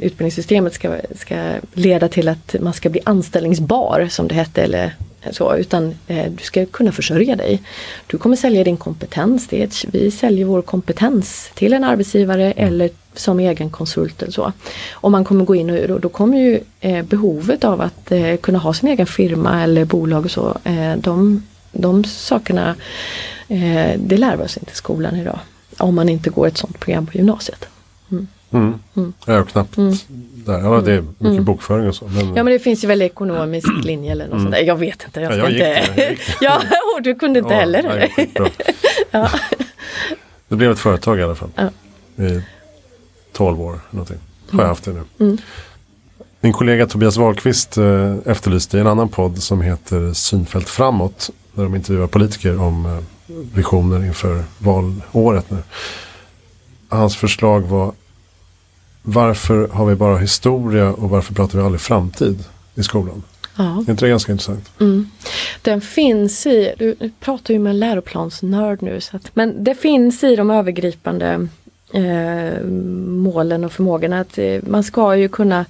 utbildningssystemet ska, ska leda till att man ska bli anställningsbar som det hette eller så, utan eh, du ska kunna försörja dig. Du kommer sälja din kompetens. Det ett, vi säljer vår kompetens till en arbetsgivare eller som egen konsult eller så. Och man kommer gå in och, och då kommer ju eh, behovet av att eh, kunna ha sin egen firma eller bolag och så, eh, de, de sakerna Eh, det lär vi oss inte i skolan idag. Om man inte går ett sånt program på gymnasiet. Mm. Mm. Mm. Ja, knappt mm. där. Ja, det är mycket mm. bokföring och så. Men, ja, men det finns ju väl ekonomisk linje eller något mm. sånt där. Jag vet inte. Jag, ja, jag inte. Det, jag ja, och du kunde inte ja, heller. ja. Det blev ett företag i alla fall. Ja. I 12 år. Någonting. Har jag haft det nu. Mm. Min kollega Tobias Wahlqvist eh, efterlyste i en annan podd som heter Synfält framåt. Där de intervjuar politiker om eh, visioner inför valåret nu. Hans förslag var varför har vi bara historia och varför pratar vi aldrig framtid i skolan? Ja. Är inte det ganska intressant? Mm. Den finns i, du pratar ju med en läroplansnörd nu, så att, men det finns i de övergripande eh, målen och förmågorna att eh, man ska ju kunna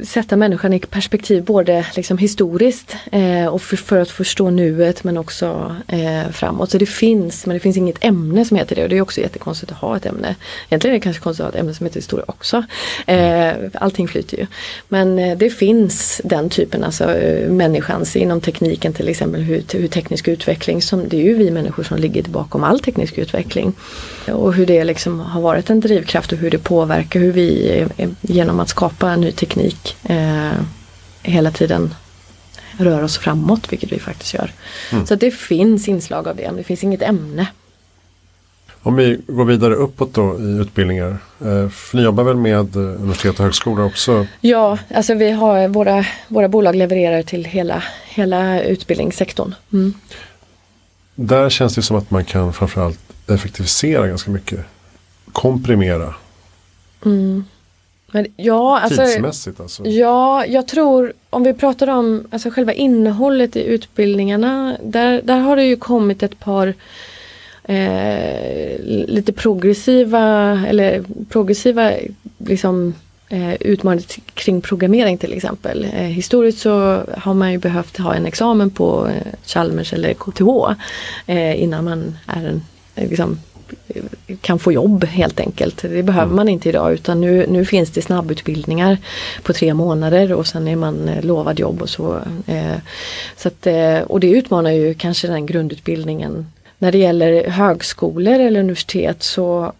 sätta människan i perspektiv både liksom historiskt eh, och för, för, att förstå nuet men också eh, framåt. Så det finns, men det finns inget ämne som heter det och det är också jättekonstigt att ha ett ämne. Egentligen är det kanske konstigt att ha ett ämne som heter historia också. Eh, allting flyter ju. Men eh, det finns den typen, alltså eh, människans inom tekniken till exempel, hur, hur teknisk utveckling, som, det är ju vi människor som ligger bakom all teknisk utveckling. Och hur det liksom har varit en drivkraft och hur det påverkar hur vi eh, genom att skapa ny teknik eh, hela tiden rör oss framåt, vilket vi faktiskt gör. Mm. Så det finns inslag av det, men det finns inget ämne. Om vi går vidare uppåt då i utbildningar. Eh, ni jobbar väl med eh, universitet och högskolor också? Ja, alltså vi har våra, våra bolag levererar till hela, hela utbildningssektorn. Mm. Där känns det som att man kan framförallt effektivisera ganska mycket. Komprimera. Mm. Men, ja, alltså, Tidsmässigt alltså? Ja, jag tror om vi pratar om alltså, själva innehållet i utbildningarna. Där, där har det ju kommit ett par eh, lite progressiva eller progressiva liksom, eh, utmaningar kring programmering till exempel. Eh, historiskt så har man ju behövt ha en examen på eh, Chalmers eller KTH eh, innan man är en liksom, kan få jobb helt enkelt. Det behöver mm. man inte idag utan nu, nu finns det snabbutbildningar på tre månader och sen är man eh, lovad jobb och så. Eh, så att, eh, och det utmanar ju kanske den grundutbildningen. När det gäller högskolor eller universitet så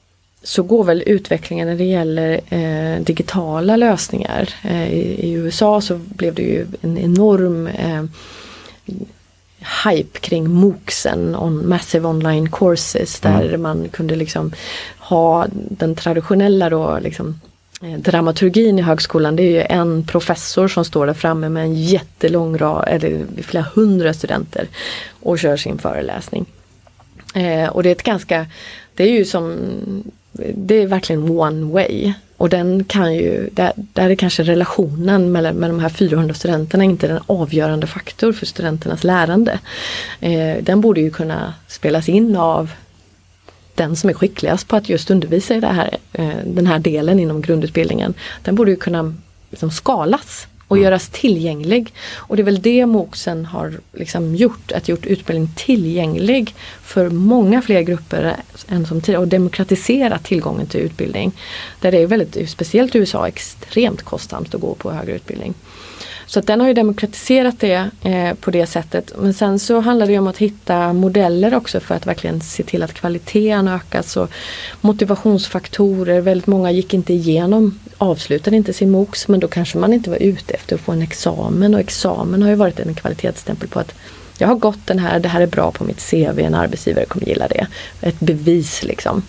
så går väl utvecklingen när det gäller eh, digitala lösningar. Eh, i, i, USA så blev det ju en enorm eh, hype kring MOOCsen, on Massive Online Courses, där mm. man kunde liksom ha den traditionella då liksom eh, dramaturgin i högskolan det är ju en professor som står där framme med en jättelång rad, eller flera hundra studenter och kör sin föreläsning. Eh, och det är ett ganska, det är ju som det är verkligen one way. Och den kan ju, där, där är kanske relationen med, med de här 400 studenterna inte den avgörande faktor för studenternas lärande. Eh, den borde ju kunna spelas in av den som är skickligast på att just undervisa i det här, eh, den här delen inom grundutbildningen. Den borde ju kunna liksom skalas och mm. göras tillgänglig. Och det är väl det MOOCsen har liksom gjort, att gjort utbildning tillgänglig för många fler grupper än som tidigare och demokratisera tillgången till utbildning. Där det är väldigt, speciellt i USA, extremt kostsamt att gå på högre utbildning. Så att den har ju demokratiserat det eh, på det sättet. Men sen så handlar det ju om att hitta modeller också för att verkligen se till att kvaliteten ökas och motivationsfaktorer. Väldigt många gick inte igenom, avslutade inte sin MOOC men då kanske man inte var ute efter att få en examen och examen har ju varit en kvalitetsstämpel på att jag har gått den här, det här är bra på mitt CV, en arbetsgivare kommer gilla det. Ett bevis liksom.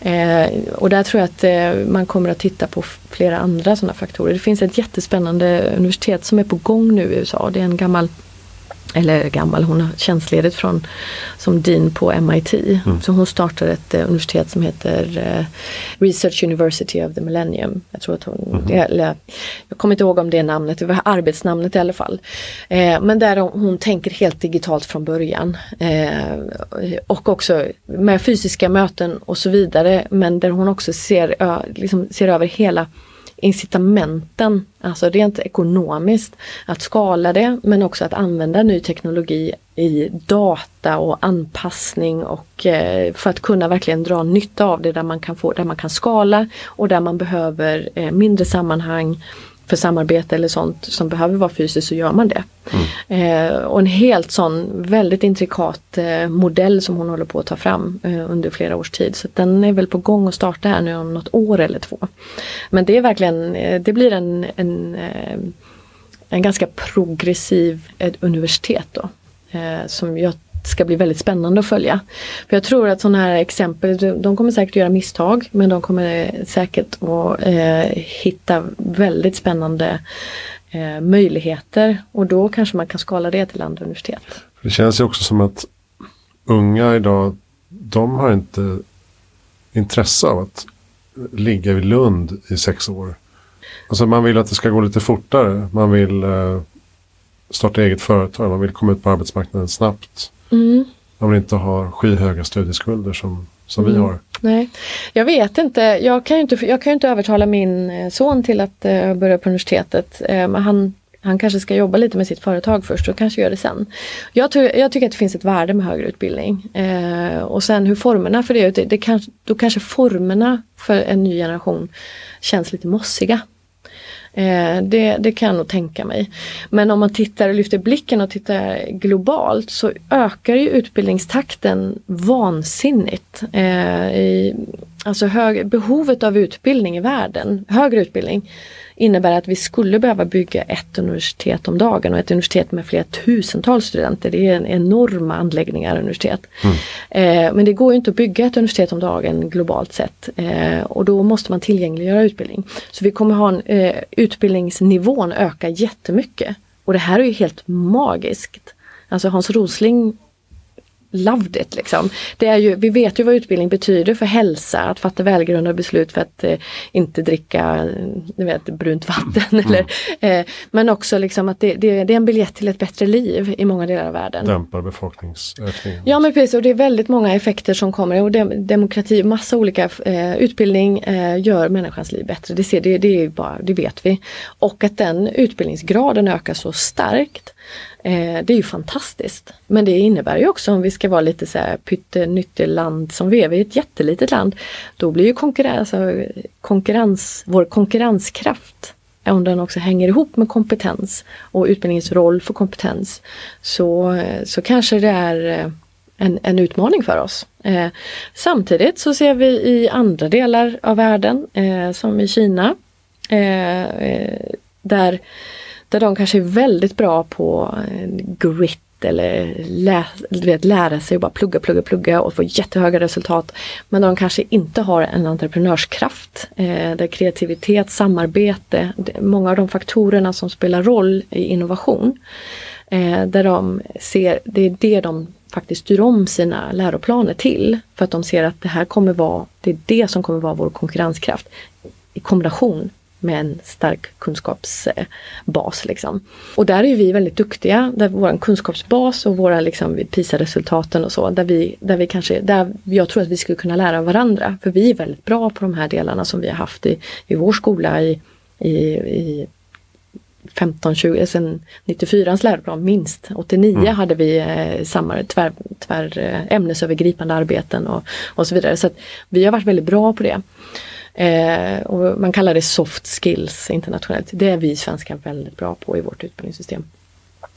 Eh, och där tror jag att eh, man kommer att titta på flera andra sådana faktorer. Det finns ett jättespännande universitet som är på gång nu i USA. Det är en gammal eller gammal, hon har tjänstledigt från som dean på MIT. Mm. Så hon startade ett uh, universitet som heter uh, Research University of the Millennium. Jag tror att hon, mm. eller, jag kommer inte ihåg om det är namnet, det var arbetsnamnet i alla fall. Eh, men där hon, hon, tänker helt digitalt från början. Eh, och också med fysiska möten och så vidare. Men där hon också ser, uh, liksom ser över hela incitamenten, alltså rent ekonomiskt, att skala det men också att använda ny teknologi i data och anpassning och eh, för att kunna verkligen dra nytta av det där man kan få, där man kan skala och där man behöver eh, mindre sammanhang för samarbete eller sånt som behöver vara fysiskt så gör man det. Mm. Eh, och en helt sån väldigt intrikat eh, modell som hon håller på att ta fram eh, under flera års tid. Så den är väl på gång att starta här nu om något år eller två. Men det är verkligen, eh, det blir en, en, eh, en ganska progressiv eh, universitet då. Eh, som jag ska bli väldigt spännande att följa. För Jag tror att sådana här exempel, de kommer säkert göra misstag men de kommer säkert att eh, hitta väldigt spännande eh, möjligheter och då kanske man kan skala det till andra universitet. Det känns ju också som att unga idag, de har inte intresse av att ligga vid Lund i sex år. Alltså man vill att det ska gå lite fortare. Man vill eh, starta eget företag. Man vill komma ut på arbetsmarknaden snabbt. Mm. Man vill inte ha skyhöga studieskulder som, som mm. vi har. Nej, jag vet inte. Jag kan ju inte, jag kan inte övertala min eh, son till att uh, börja på universitetet. Uh, han, han kanske ska jobba lite med sitt företag först och kanske gör det sen. Jag, jag tycker att det finns ett värde med högre utbildning. Uh, och sen hur formerna för det, det, det kan, då kanske formerna för en ny generation känns lite mossiga. Eh, det, det kan jag nog tänka mig. Men om man tittar och lyfter blicken och tittar globalt så ökar ju utbildningstakten vansinnigt. Eh, i, alltså hög, behovet av utbildning i världen, högre utbildning, innebär att vi skulle behöva bygga ett universitet om dagen och ett universitet med flera tusentals studenter. Det är enorma anläggningar universitet. Mm. Eh, men det går inte att bygga ett universitet om dagen globalt sett eh, och då måste man tillgängliggöra utbildning. Så vi kommer ha en, eh, utbildningsnivån öka jättemycket. Och det här är ju helt magiskt. Alltså Hans Rosling loved it liksom. Det är ju, vi vet ju vad utbildning betyder för hälsa, att fatta välgrundade beslut för att eh, inte dricka ni vet, brunt vatten. Mm. Eller, eh, men också liksom att det, det, det, är en biljett till ett bättre liv i många delar av världen. Dämpar befolkningsökningen. Ja men precis och det är väldigt många effekter som kommer och dem, demokrati, massa olika eh, utbildning eh, gör människans liv bättre. Det, ser, det, det, är bara, det vet vi. Och att den utbildningsgraden ökar så starkt Eh, det är ju fantastiskt. Men det innebär ju också om vi ska vara lite så här pyttenytteland som vi är, vi är ett jättelitet land. Då blir ju konkurrens, alltså, konkurrens, vår konkurrenskraft om den också hänger ihop med kompetens och utbildningens roll för kompetens så, eh, så kanske det är eh, en, en utmaning för oss. Eh, samtidigt så ser vi i andra delar av världen eh, som i Kina eh, eh där där de kanske är väldigt bra på eh, grit eller lä vet, lära sig och bara plugga, plugga, plugga och få jättehöga resultat. Men de kanske inte har en entreprenörskraft eh, där kreativitet, samarbete, många av de faktorerna som spelar roll i innovation. Eh, där de ser, det är det de faktiskt styr om sina läroplaner till. För att de ser att det här kommer vara, det är det som kommer vara vår konkurrenskraft i kombination med en stark kunskapsbas. Liksom. Och där är vi väldigt duktiga, där vår kunskapsbas och våra liksom, PISA-resultaten och så, där vi, där vi kanske, där jag tror att vi skulle kunna lära varandra. För vi är väldigt bra på de här delarna som vi har haft i, i vår skola i, i, i 15, 20, sen 94 läroplan minst. 89 mm. hade vi eh, samma tvär, tvär eh, ämnesövergripande arbeten och, och så vidare. Så vi har varit väldigt bra på det. Eh, och man kallar det soft skills internationellt. Det är vi svenskar väldigt bra på i vårt utbildningssystem.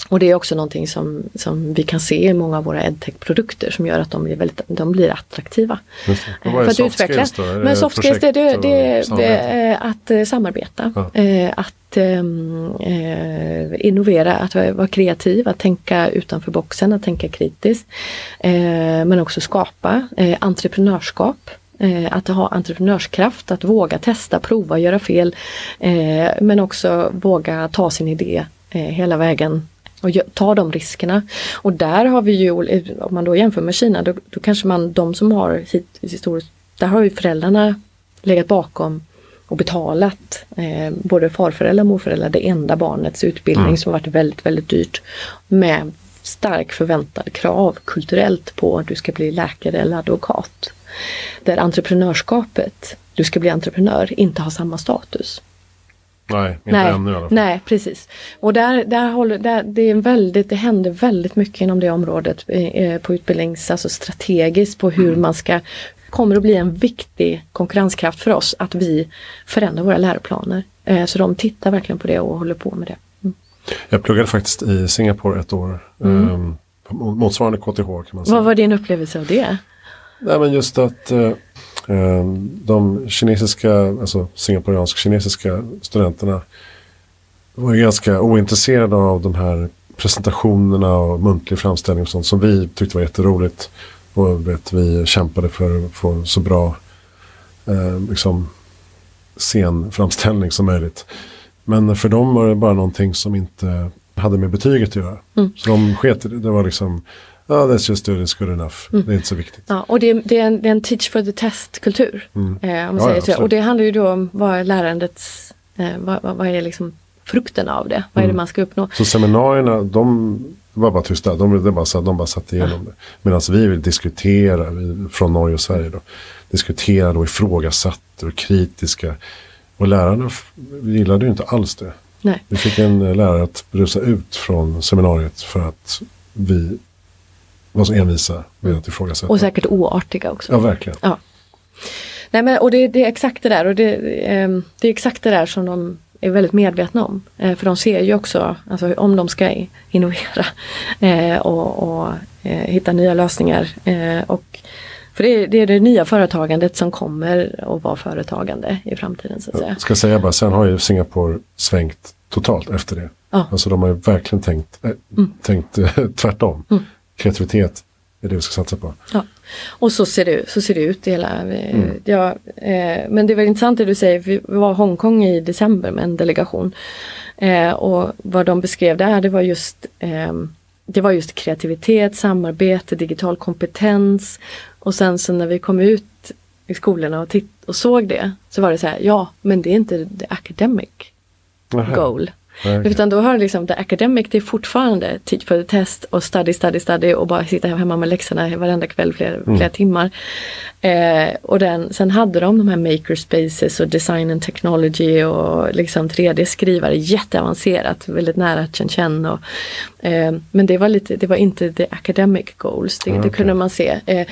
Och det är också någonting som, som vi kan se i många av våra edtech-produkter som gör att de blir, väldigt, de blir attraktiva. Eh, för att utveckla. Skills då? Men soft skills det, det, det, det är att eh, samarbeta. Ja. Eh, att eh, innovera, att vara kreativ, att tänka utanför boxen, att tänka kritiskt. Eh, men också skapa. Eh, entreprenörskap. Att ha entreprenörskraft, att våga testa, prova, göra fel. Men också våga ta sin idé hela vägen och ta de riskerna. Och där har vi ju, om man då jämför med Kina, då, då kanske man, de som har historiskt, där har ju föräldrarna legat bakom och betalat eh, både farföräldrar och morföräldrar det enda barnets utbildning mm. som varit väldigt, väldigt dyrt. Med stark förväntad krav kulturellt på att du ska bli läkare eller advokat. Där entreprenörskapet, du ska bli entreprenör, inte har samma status. Nej, inte nej, ännu i alla fall. Nej, precis. Och där, där håller, där, det, är väldigt, det händer väldigt mycket inom det området eh, på utbildnings, alltså strategiskt på hur mm. man ska kommer att bli en viktig konkurrenskraft för oss att vi förändrar våra läroplaner. Eh, så de tittar verkligen på det och håller på med det. Mm. Jag pluggade faktiskt i Singapore ett år. Mm. Eh, motsvarande KTH kan man säga. Vad var din upplevelse av det? Nej men just att eh, Ehm, de kinesiska, alltså singaporeansk-kinesiska studenterna var ju ganska ointresserade av de här presentationerna och muntlig framställning och sånt som vi tyckte var jätteroligt. Och vet, vi kämpade för att få så bra eh, liksom, scenframställning som möjligt. Men för dem var det bara någonting som inte hade med betyget att göra. Mm. Så de sket det. var liksom Ja, that's just good, it's good enough. Mm. Det är inte så viktigt. Ja, och det, det, är, en, det är en teach for the test-kultur. Mm. Eh, om ja, ja, och det handlar ju då om vad är lärandets, eh, vad, vad, är liksom frukten av det? Vad är det mm. man ska uppnå? Så seminarierna, de var bara tysta. De, de, bara, de bara satt igenom det. Medan vi vill diskutera, vi, från Norge och Sverige då, diskutera och ifrågasatte och kritiska. Och lärarna gillade ju inte alls det. Nej. Vi fick en eh, lärare att rusa ut från seminariet för att vi var så envisa med att ifrågasätta. Och säkert oartiga också. Ja, verkligen. Ja. Nej, men, och det, det, är exakt det där och det, eh, det är exakt det där som de är väldigt medvetna om. Eh, för de ser ju också, alltså, om de ska innovera eh, och, och eh, hitta nya lösningar. Och, för det är, det är, det nya företagandet som kommer att vara företagande i framtiden. Så att säga. Jag ska säga bara, sen har ju Singapore svängt totalt efter det. Ja. Alltså de har ju verkligen tänkt, äh, mm. tänkt tvärtom. Mm kreativitet är det vi ska satsa på. Ja. Och så ser det, så ser det ut i hela... Eh, mm. Ja, eh, men det var intressant det du säger, vi var i Hongkong i december med en delegation. Eh, och vad de beskrev där det var just eh, det var just kreativitet, samarbete, digital kompetens. Och sen så när vi kom ut i skolorna och, titt och såg det så var det så här, ja men det är inte the academic Aha. goal. Okay. Utan då har liksom the academic, det är fortfarande for the test och study, study, study och bara sitta hemma med läxorna varenda kväll flera, mm. flera timmar. Eh, och den, sen hade de de här makerspaces och design and technology och liksom 3D-skrivare, jätteavancerat, väldigt nära Chen och eh, Men det var, lite, det var inte the academic goals, det, okay. det kunde man se. Eh,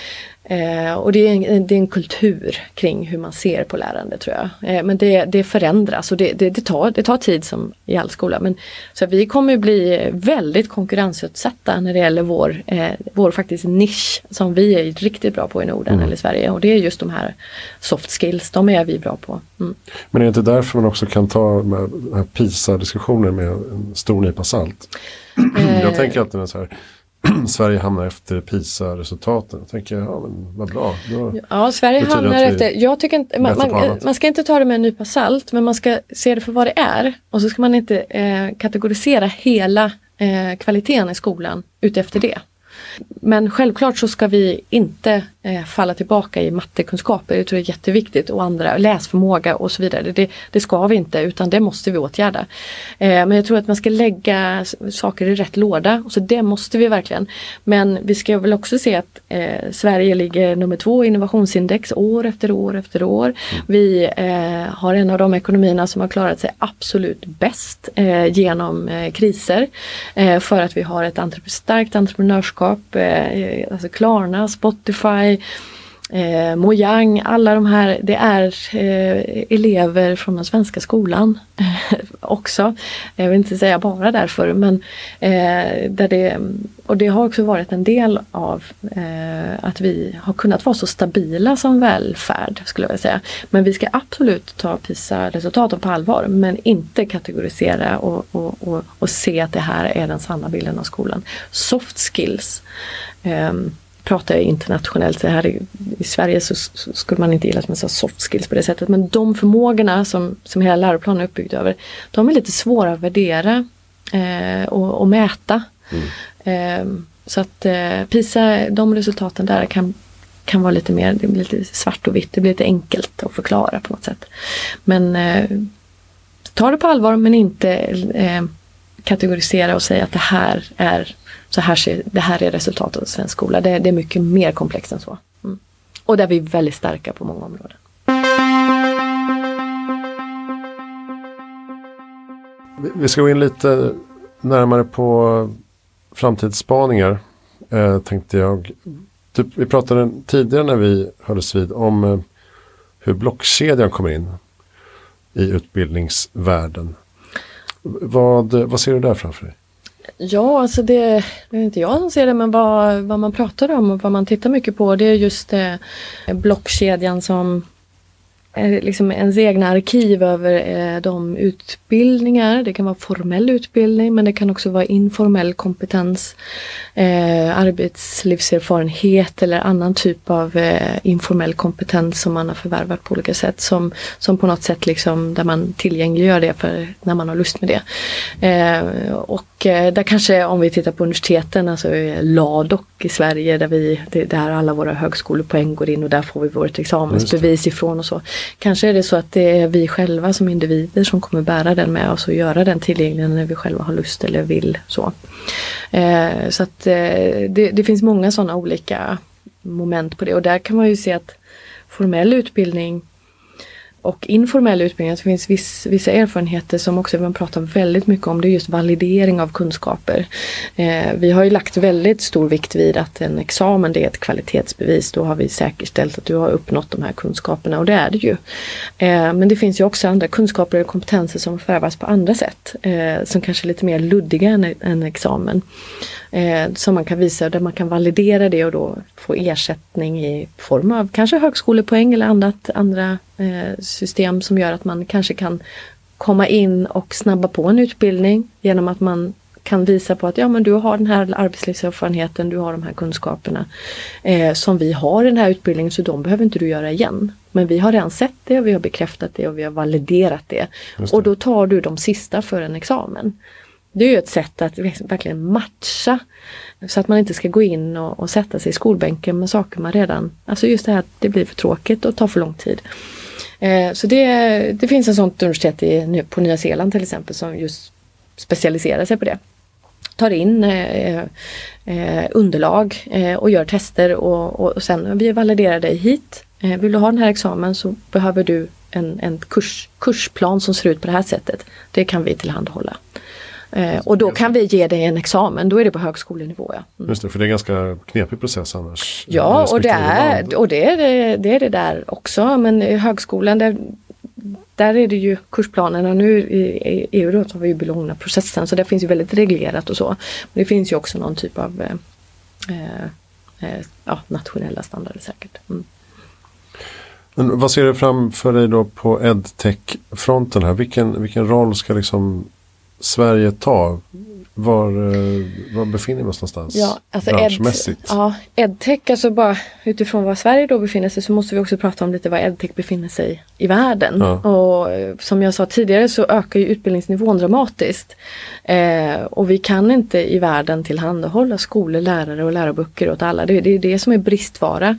Eh, och det är, en, det är en kultur kring hur man ser på lärande tror jag. Eh, men det, det förändras och det, det, tar, det tar tid som i all skola. Men, så vi kommer bli väldigt konkurrensutsatta när det gäller vår, eh, vår faktiskt nisch som vi är riktigt bra på i Norden mm. eller Sverige. Och det är just de här soft skills, de är vi bra på. Mm. Men är det inte därför man också kan ta den här PISA-diskussionen med en stor nypa salt? jag tänker alltid så här Sverige hamnar efter PISA-resultaten. Jag tänker, ja men vad bra. Då ja, Sverige hamnar efter, jag tycker inte, man, man, man, ska inte ta det med en nypa salt men man ska se det för vad det är. Och så ska man inte eh, kategorisera hela eh, kvaliteten i skolan utefter det. Men självklart så ska vi inte eh, falla tillbaka i mattekunskaper. Jag tror det är jätteviktigt och andra läsförmåga och så vidare. Det, det ska vi inte utan det måste vi åtgärda. Eh, men jag tror att man ska lägga saker i rätt låda. Så det måste vi verkligen. Men vi ska väl också se att eh, Sverige ligger nummer två i innovationsindex år efter år efter år. Mm. Vi eh, har en av de ekonomierna som har klarat sig absolut bäst eh, genom eh, kriser. för att vi har ett entrep starkt entreprenörskap, Eh, alltså Klarna, Spotify, Eh, Mojang, alla de här, det är eh, elever från den svenska skolan eh, också. Jag vill inte säga bara därför men eh, där det, och det har också varit en del av eh, att vi har kunnat vara så stabila som välfärd skulle jag vilja säga. Men vi ska absolut ta PISA-resultaten på allvar men inte kategorisera och, och, och, och, se att det här är den sanna bilden av skolan. Soft skills ehm, pratar jag internationellt, så här i, i Sverige så, så, skulle man inte gilla att man sa soft skills på det sättet. Men de förmågorna som, som hela läroplanen är uppbyggd över, de är lite svåra att värdera eh, och, och, mäta. Mm. Eh, så att eh, PISA, de resultaten där kan, kan vara lite mer, det blir lite svart och vitt, det blir lite enkelt att förklara på något sätt. Men eh, ta det på allvar men inte eh, kategorisera och säga att det här är så här ser, det här är resultatet av svensk skola. Det, det är mycket mer komplext än så. Mm. Och där vi är väldigt starka på många områden. Vi ska gå in lite närmare på framtidsspaningar. Eh, tänkte jag. Typ, vi pratade tidigare när vi hördes vid om eh, hur blockkedjan kommer in i utbildningsvärlden. Vad, vad ser du där framför dig? Ja, alltså det, det är inte jag som ser det men vad, vad man pratar om och vad man tittar mycket på det är just eh, blockkedjan som liksom ens egna arkiv över eh, de utbildningar. Det kan vara formell utbildning men det kan också vara informell kompetens, eh, arbetslivserfarenhet eller annan typ av eh, informell kompetens som man har förvärvat på olika sätt som, som på något sätt liksom där man tillgängliggör det för när man har lust med det. Eh, och eh, där kanske om vi tittar på universiteten, alltså LADOK i Sverige där vi, det, där alla våra högskolepoäng går in och där får vi vårt examensbevis ifrån och så. Kanske är det så att det är vi själva som individer som kommer bära den med oss och göra den tillgänglig när vi själva har lust eller vill. Så, eh, så att eh, det, det, finns många sådana olika moment på det och där kan man ju se att formell utbildning och informell utbildning, det finns viss, vissa erfarenheter som också man pratar väldigt mycket om, det är just validering av kunskaper. Eh, vi har ju lagt väldigt stor vikt vid att en examen det är ett kvalitetsbevis, då har vi säkerställt att du har uppnått de här kunskaperna och det är det ju. Eh, men det finns ju också andra kunskaper och kompetenser som förvärvas på andra sätt, eh, som kanske är lite mer luddiga än en examen eh, som man kan visa där man kan validera det och då få ersättning i form av kanske högskolepoäng eller annat, andra eh, system som gör att man kanske kan komma in och snabba på en utbildning genom att man kan visa på att ja men du har den här arbetslivserfarenheten, du har de här kunskaperna eh, som vi har i den här utbildningen så de behöver inte du göra igen. Men vi har redan sett det, vi har bekräftat det och vi har validerat det. det. Och då tar du de sista för en examen. Det är ju ett sätt att verkligen matcha så att man inte ska gå in och, och, sätta sig i skolbänken med saker man redan, alltså just det här att det blir för tråkigt och tar för lång tid. Eh, så det, det finns ett sådant universitet i, på Nya Zeeland till exempel som just specialiserar sig på det. Tar in eh, eh, eh underlag eh, och gör tester och, och, och sen vi validerar dig hit. Eh, vill du ha den här examen så behöver du en, en kurs, kursplan som ser ut på det här sättet. Det kan vi tillhandahålla. Eh, och då kan vi ge dig en examen, då är det på högskolenivå. Ja. Mm. Just det, för det är en ganska knepig process annars. Ja, och det är, och det, är det, det är det där också. Men i högskolan, där, där är det ju kursplanerna. Nu i EU då har vi ju Bologna-processen så det finns ju väldigt reglerat och så. Men det finns ju också någon typ av eh, eh, ja, nationella standarder säkert. Mm. Men vad ser du framför dig då på edtech-fronten här? Vilken, vilken roll ska liksom Sverige ta? Var, eh, var befinner vi oss någonstans ja, alltså branschmässigt? Ed, ja, edtech, alltså bara utifrån var Sverige då befinner sig så måste vi också prata om lite var edtech befinner sig i världen. Ja. Och eh, som jag sa tidigare så ökar ju utbildningsnivån dramatiskt. Eh, och vi kan inte i världen tillhandahålla skolor, lärare och läroböcker åt alla. Det, det är det som är bristvara.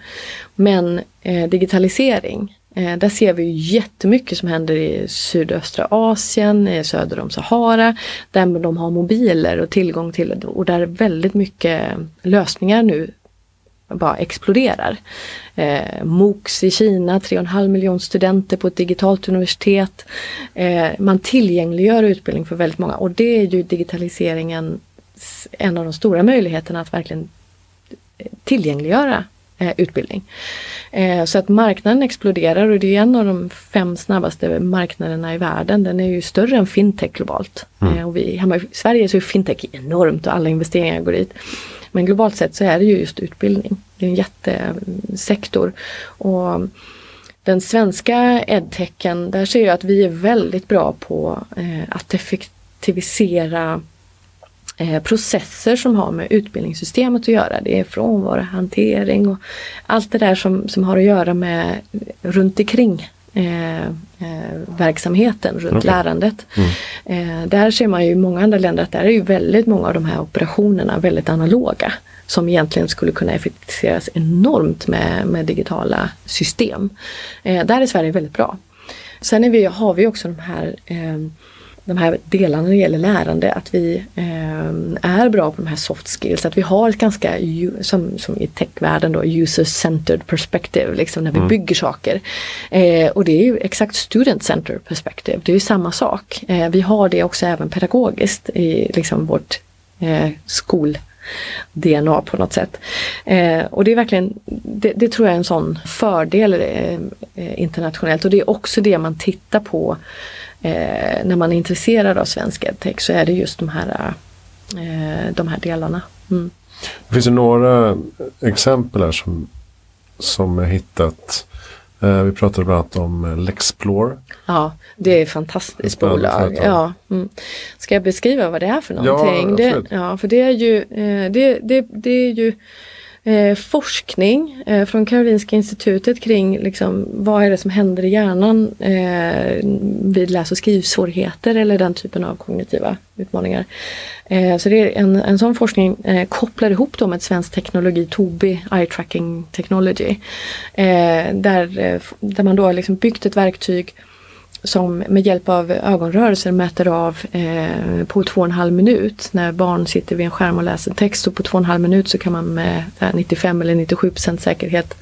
Men eh, digitalisering Eh, där ser vi jättemycket som händer i sydöstra Asien, söder om Sahara, där de har mobiler och tillgång till och där väldigt mycket lösningar nu bara exploderar. Eh, MOOCs i Kina, 3,5 miljoner studenter på ett digitalt universitet. Eh, man tillgängliggör utbildning för väldigt många och det är ju digitaliseringen en av de stora möjligheterna att verkligen tillgängliggöra eh, utbildning. Eh, så att marknaden exploderar och det är en av de fem snabbaste marknaderna i världen. Den är ju större än fintech globalt. Mm. Eh, och vi, hemma i Sverige så är fintech enormt och alla investeringar går dit. Men globalt sett så är det ju just utbildning. Det är en jättesektor. Och den svenska edtechen, där ser jag att vi är väldigt bra på att effektivisera processer som har med utbildningssystemet att göra. Det är frånvarohantering och allt det där som, som har att göra med runt omkring eh, eh, verksamheten runt okay. lärandet. Mm. Eh, där ser man ju i många andra länder att där är ju väldigt många av de här operationerna väldigt analoga som egentligen skulle kunna effektiviseras enormt med, med digitala system. Eh, där är Sverige väldigt bra. Sen är vi, har vi också de här eh, de här delarna när det gäller lärande, att vi eh, är bra på de här soft skills, att vi har ett ganska, som, som i techvärlden då, user-centered perspective, liksom när vi mm. bygger saker. Eh, och det är ju exakt student-centered perspective, det är ju samma sak. Eh, vi har det också även pedagogiskt i liksom vårt skol DNA på något sätt. Eh, och det är verkligen, det, det, tror jag är en sån fördel eh internationellt och det är också det man tittar på eh, när man är intresserad av svensk edtech så är det just de här, eh, de här delarna. Mm. Det finns ju några exempel här som, som jag hittat. Eh, vi pratade bland annat om Lexplore. Ja, det är ett fantastiskt bolag. Ja, mm. Ska jag beskriva vad det är för någonting? Ja, det, ja för det är ju, eh, det, det, det är ju eh, forskning eh, från Karolinska institutet kring liksom, vad är det som händer i hjärnan eh, vid läs och skrivsvårigheter eller den typen av kognitiva utmaningar. Eh, så det är en, en sån forskning eh, kopplar ihop då med svensk teknologi, Tobii Eye Tracking Technology. Eh, där, eh, där man då har liksom byggt ett verktyg som med hjälp av ögonrörelser mäter av eh, på två och en halv minut när barn sitter vid en skärm och läser text och på två och en halv minut så kan man med 95 eller 97% säkerhet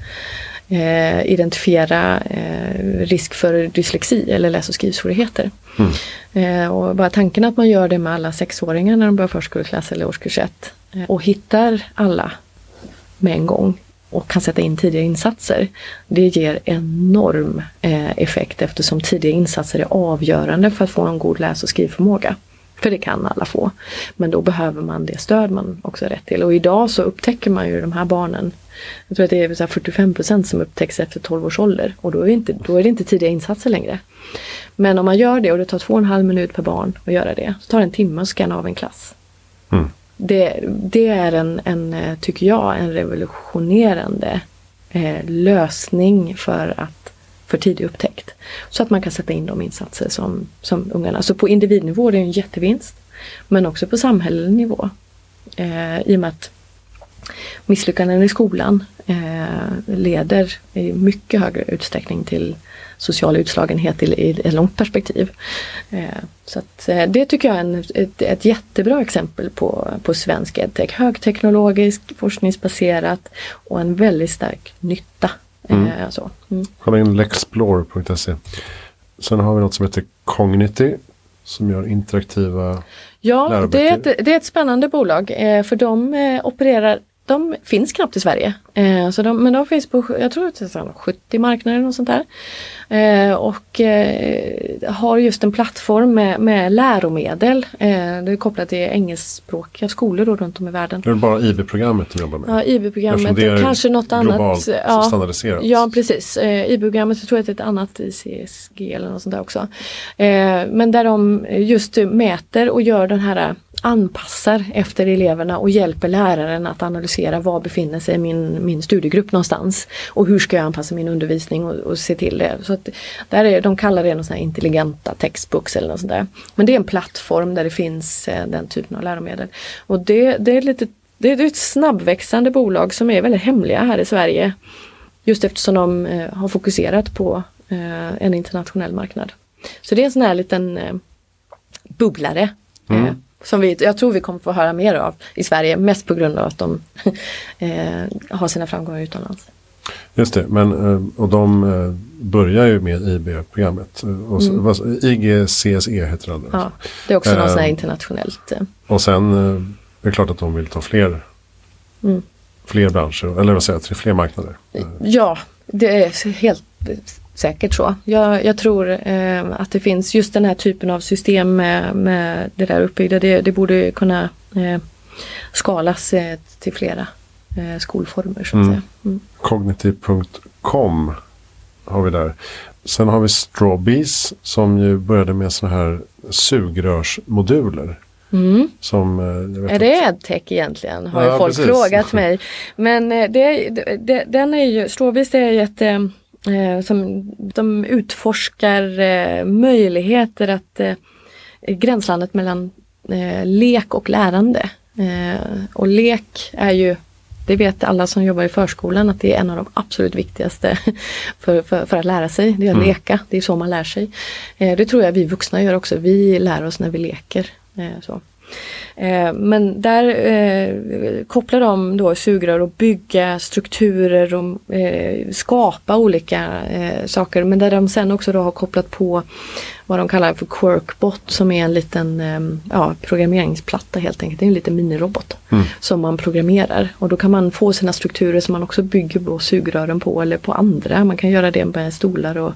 eh, identifiera eh, risk för dyslexi eller läs och skrivsvårigheter. Mm. Eh, och bara tanken att man gör det med alla sexåringar när de börjar förskoleklass eller årskurs 1 eh, och hittar alla med en gång och kan sätta in tidiga insatser. Det ger enorm eh, effekt eftersom tidiga insatser är avgörande för att få en god läs och skrivförmåga. För det kan alla få. Men då behöver man det stöd man också har rätt till. Och idag så upptäcker man ju de här barnen. Jag tror att det är 45 procent som upptäcks efter 12 års ålder. Och då är, inte, då är det inte tidiga insatser längre. Men om man gör det och det tar två och en halv minut per barn att göra det. Så tar det en timme att scanna av en klass. Mm det, det är en, en, eh, tycker jag, en revolutionerande eh, lösning för, att, för tidig upptäckt. Så att man kan sätta in de insatser som, som ungarna, så på individnivå är det en jättevinst. Men också på samhällelig nivå. Eh, I och med att misslyckanden i skolan eh, leder i mycket högre utsträckning till social utslagenhet i, ett långt perspektiv. Eh, så att, eh, det tycker jag är en, ett, ett jättebra exempel på, på svensk edtech. Högteknologisk, forskningsbaserat och en väldigt stark nytta. Mm. Eh, så. Mm. Kolla in lexplore.se. Sen har vi något som heter Cognity som gör interaktiva Ja, det är, ett, det är ett spännande bolag för de opererar de finns knappt i Sverige. Eh, så de, men de finns på, jag tror att det är 70 marknader och sånt där. Eh, och eh, har just en plattform med, med läromedel. Eh, det är kopplat till engelskspråkiga skolor då runt om i världen. Det är bara IB-programmet du jobbar med? Ja, IB-programmet. Kanske något globalt annat. Ja, standardiserat. Ja, precis. Eh, IB-programmet, jag tror att det är ett annat ICSG eller något sånt där också. Eh, men där de just mäter och gör den här anpassar efter eleverna och hjälper läraren att analysera var befinner sig min, min studiegrupp någonstans. Och hur ska jag anpassa min undervisning och, och se till det. Så att, där är, de kallar det någon sån intelligenta textbooks eller något sånt där. Men det är en plattform där det finns eh, den typen av läromedel. Och det, det är lite det är ett snabbväxande bolag som är väldigt hemliga här i Sverige. Just eftersom de eh, har fokuserat på eh, en internationell marknad. Så det är en sån här liten bubblare. Mm. Eh, som vi, jag tror vi kommer få höra mer av i Sverige, mest på grund av att de eh, har sina framgångar utomlands. Just det, men, eh, och de börjar ju med IB-programmet. Mm. IGCSE heter det. Ja, det är också något sånt här internationellt. Och sen är det klart att de vill ta fler, mm. fler branscher, eller vad säger jag, fler marknader. Ja, det är helt säkert så. Jag, jag tror eh, att det finns just den här typen av system med, med det där uppbyggda. Det, det borde kunna eh, skalas eh, till flera eh, skolformer. Så att mm. säga. Mm. Cognitive.com har vi där. Sen har vi Strawbees som ju började med sådana här sugrörsmoduler. Mm. Som, eh, är det edtech egentligen? Har ja, ju folk precis. frågat mig. Men eh, det, det, den är ju, Strawbees är ett eh, som de utforskar eh, möjligheter att eh, gränslandet mellan eh, lek och lärande. Eh, och lek är ju, det vet alla som jobbar i förskolan, att det är en av de absolut viktigaste för, för, för att lära sig. Det är att mm. leka, det är så man lär sig. Eh, det tror jag vi vuxna gör också, vi lär oss när vi leker. Eh, så. Eh, men där eh, kopplar de då sugrör och bygga strukturer och eh, skapa olika saker. Men där de sen också då har kopplat på vad de kallar för Quirkbot som är en liten ja, programmeringsplatta helt enkelt. Det är en liten minirobot mm. som man programmerar och då kan man få sina strukturer som man också bygger på sugrören på eller på andra. Man kan göra det med stolar och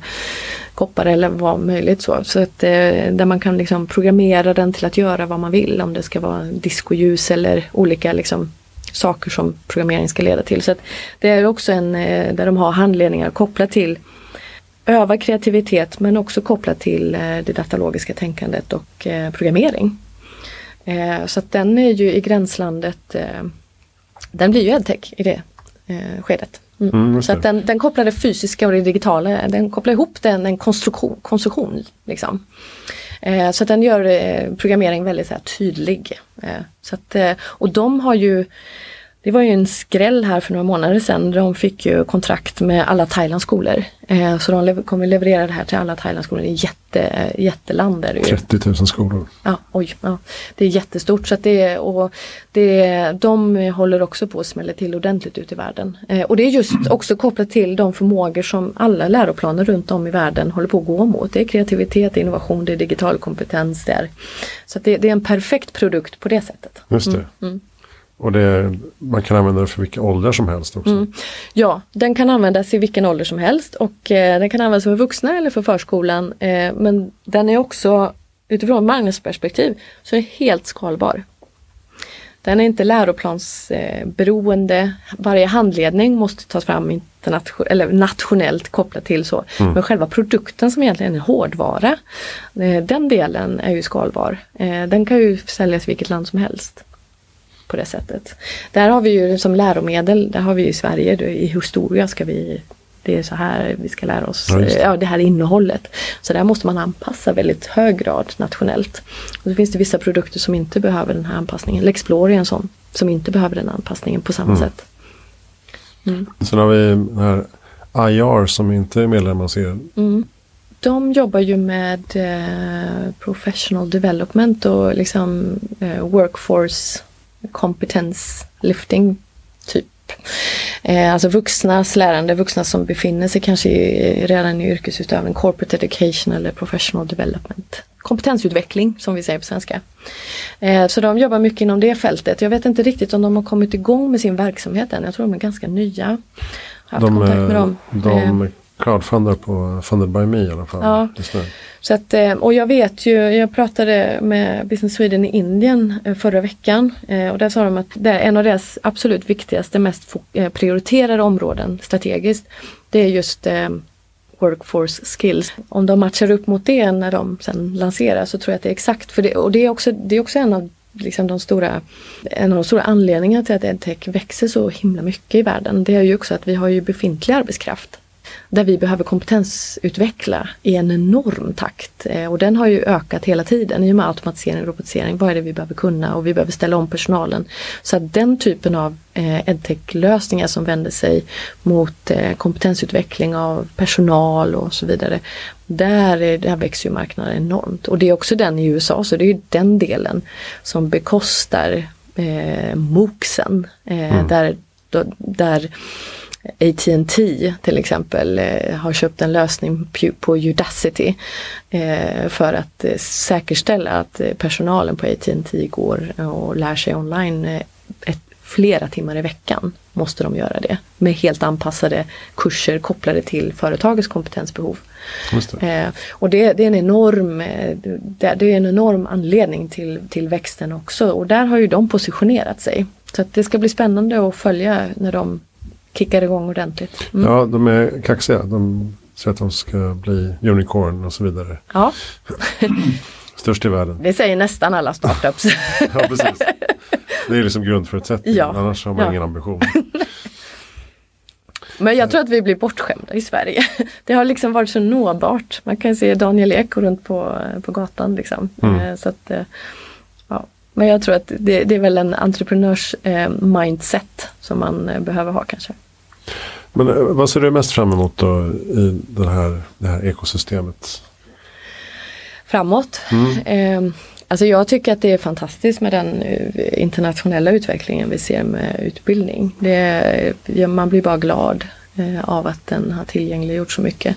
koppar eller vad möjligt så. Så att, där man kan liksom programmera den till att göra vad man vill om det ska vara diskoljus eller olika liksom, saker som programmering ska leda till. Så Det är också en eh, där de har handledningar kopplat till öva kreativitet men också kopplat till eh, det datalogiska tänkandet och eh, programmering. Så att den är ju i gränslandet, den blir ju edtech i det skedet. Mm. Mm, så att den, den kopplar det fysiska och det digitala, den kopplar ihop den en konstruktion. konstruktion liksom eh, så att den gör eh, programmering väldigt så här, tydlig. Eh, så att, eh, och de har ju det var ju en skräll här för några månader sedan. De fick ju kontrakt med alla Thailands skolor. Eh, så de kommer leverera det här till alla Thailands skolor. Det är jätte, jätteland. Är det ju. 30 000 skolor. Ja, oj. Ja. Det är jättestort. Så det, och det, de håller också på att smälla till ordentligt ut i världen. Eh, och det är just också kopplat till de förmågor som alla läroplaner runt om i världen håller på att gå mot. Det är kreativitet, innovation, det är digital kompetens. Där. Så det, det, är en perfekt produkt på det sättet. Just det. Mm, mm. Och det, man kan använda det för vilka åldrar som helst också. Mm. Ja, den kan användas i vilken ålder som helst och eh, den kan användas för vuxna eller för förskolan. Eh, men den är också utifrån marknadsperspektiv så är helt skalbar. Den är inte läroplansberoende. Varje handledning måste tas fram eller nationellt kopplat till så. Mm. Men själva produkten som egentligen är hårdvara, eh, den delen är ju skalbar. Eh, den kan ju säljas i vilket land som helst på det sättet. Där har vi ju som läromedel, där har vi i Sverige, då, i historia ska vi det är så här vi ska lära oss, ja, det. ja, det här innehållet. Så där måste man anpassa väldigt hög grad nationellt. Och så finns det vissa produkter som inte behöver den här anpassningen. Lexplore är en sån som inte behöver den anpassningen på samma mm. sätt. Mm. Sen har vi den här IR som inte är medlem hos er. Mm. De jobbar ju med eh, professional development och liksom eh, workforce kompetenslifting typ. Eh, alltså vuxnas lärande, vuxna som befinner sig kanske i, redan i yrkesutövning, corporate education eller professional development. Kompetensutveckling som vi säger på svenska. Eh, så de jobbar mycket inom det fältet. Jag vet inte riktigt om de har kommit igång med sin verksamhet än. Jag tror de är ganska nya. Jag har haft de, kontakt med dem. De eh, crowdfundar på Funded by Me i alla fall. Ja. Så att, eh, och jag vet ju, jag pratade med Business Sweden i Indien eh, förra veckan eh, och där sa de att det är en av deras absolut viktigaste, mest prioriterade områden strategiskt. Det är just workforce skills. Om de matchar upp mot det när de sen lanserar så tror jag att det är exakt för det. Och det är också, det är också en av liksom de stora, en av de stora anledningarna till att edtech växer så himla mycket i världen det är ju också att vi har ju befintlig arbetskraft där vi behöver kompetensutveckla i en enorm takt. Eh, och den har ju ökat hela tiden i och med automatisering och robotisering. Vad är det vi behöver kunna och vi behöver ställa om personalen. Så att den typen av eh, edtech-lösningar som vänder sig mot eh, kompetensutveckling av personal och så vidare. Där, där växer ju marknaden enormt och det är också den i USA så det är den delen som bekostar eh, MOOCsen. Eh, mm. Där, då, där AT&T till exempel eh, har köpt en lösning på Udacity eh, för att eh, säkerställa att personalen på AT&T går och lär sig online ett, flera timmar i veckan måste de göra det med helt anpassade kurser kopplade till företagets kompetensbehov. Det. och det, det, är en enorm, det, är en enorm anledning till, till växten också och där har ju de positionerat sig. Så det ska bli spännande att följa när de kickar igång ordentligt. Mm. Ja, de är kaxiga. De säger att de ska bli unicorn och så vidare. Ja. Störst i världen. Det säger nästan alla startups. ja, precis. Det är liksom grundförutsättningen. Ja. Annars har man ja. ingen ambition. Men jag tror att vi blir bortskämda i Sverige. Det har liksom varit så nåbart. Man kan se Daniel Ek runt på, på gatan. Liksom. Mm. Eh, så att, eh, ja. Men jag tror att det, det är väl en entreprenörs eh, mindset som man eh, behöver ha kanske. Men eh, vad ser du mest fram emot då i den här, det här ekosystemet? Framåt? Mm. Eh, alltså jag tycker att det är fantastiskt med den eh, internationella utvecklingen vi ser med utbildning. Det, man blir bara glad Eh, av att den har tillgängliggjort så mycket.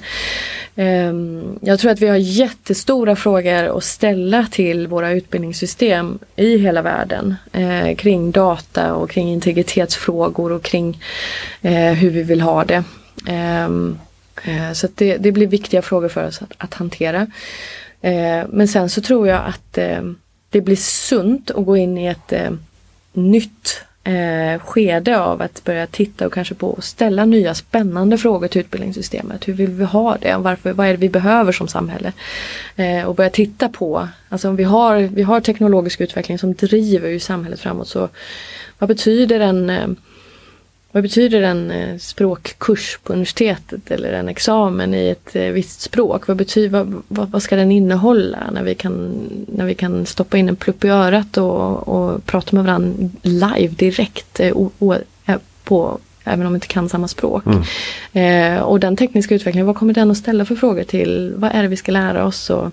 Ehm, jag tror att vi har jättestora frågor att ställa till våra utbildningssystem i hela världen eh, kring data och kring integritetsfrågor och kring eh, hur vi vill ha det. Ehm, så det, det, blir viktiga frågor för oss att, att hantera. Men sen så tror jag att det blir sunt att gå in i ett nytt eh, skede av att börja titta och kanske på att ställa nya spännande frågor till utbildningssystemet. Hur vill vi ha det? Varför, vad är det vi behöver som samhälle? Eh, och börja titta på, alltså om vi har, vi har teknologisk utveckling som driver ju samhället framåt så vad betyder en eh, vad betyder en eh, språkkurs på universitetet eller en examen i ett eh, visst språk? Vad, betyder, vad, vad, ska den innehålla när vi kan, när vi kan stoppa in en plupp i örat och, och prata med varandra live direkt eh, o, o, på, även om vi inte kan samma språk. Mm. Eh, och den tekniska utvecklingen, vad kommer den att ställa för frågor till? Vad är det vi ska lära oss? Och,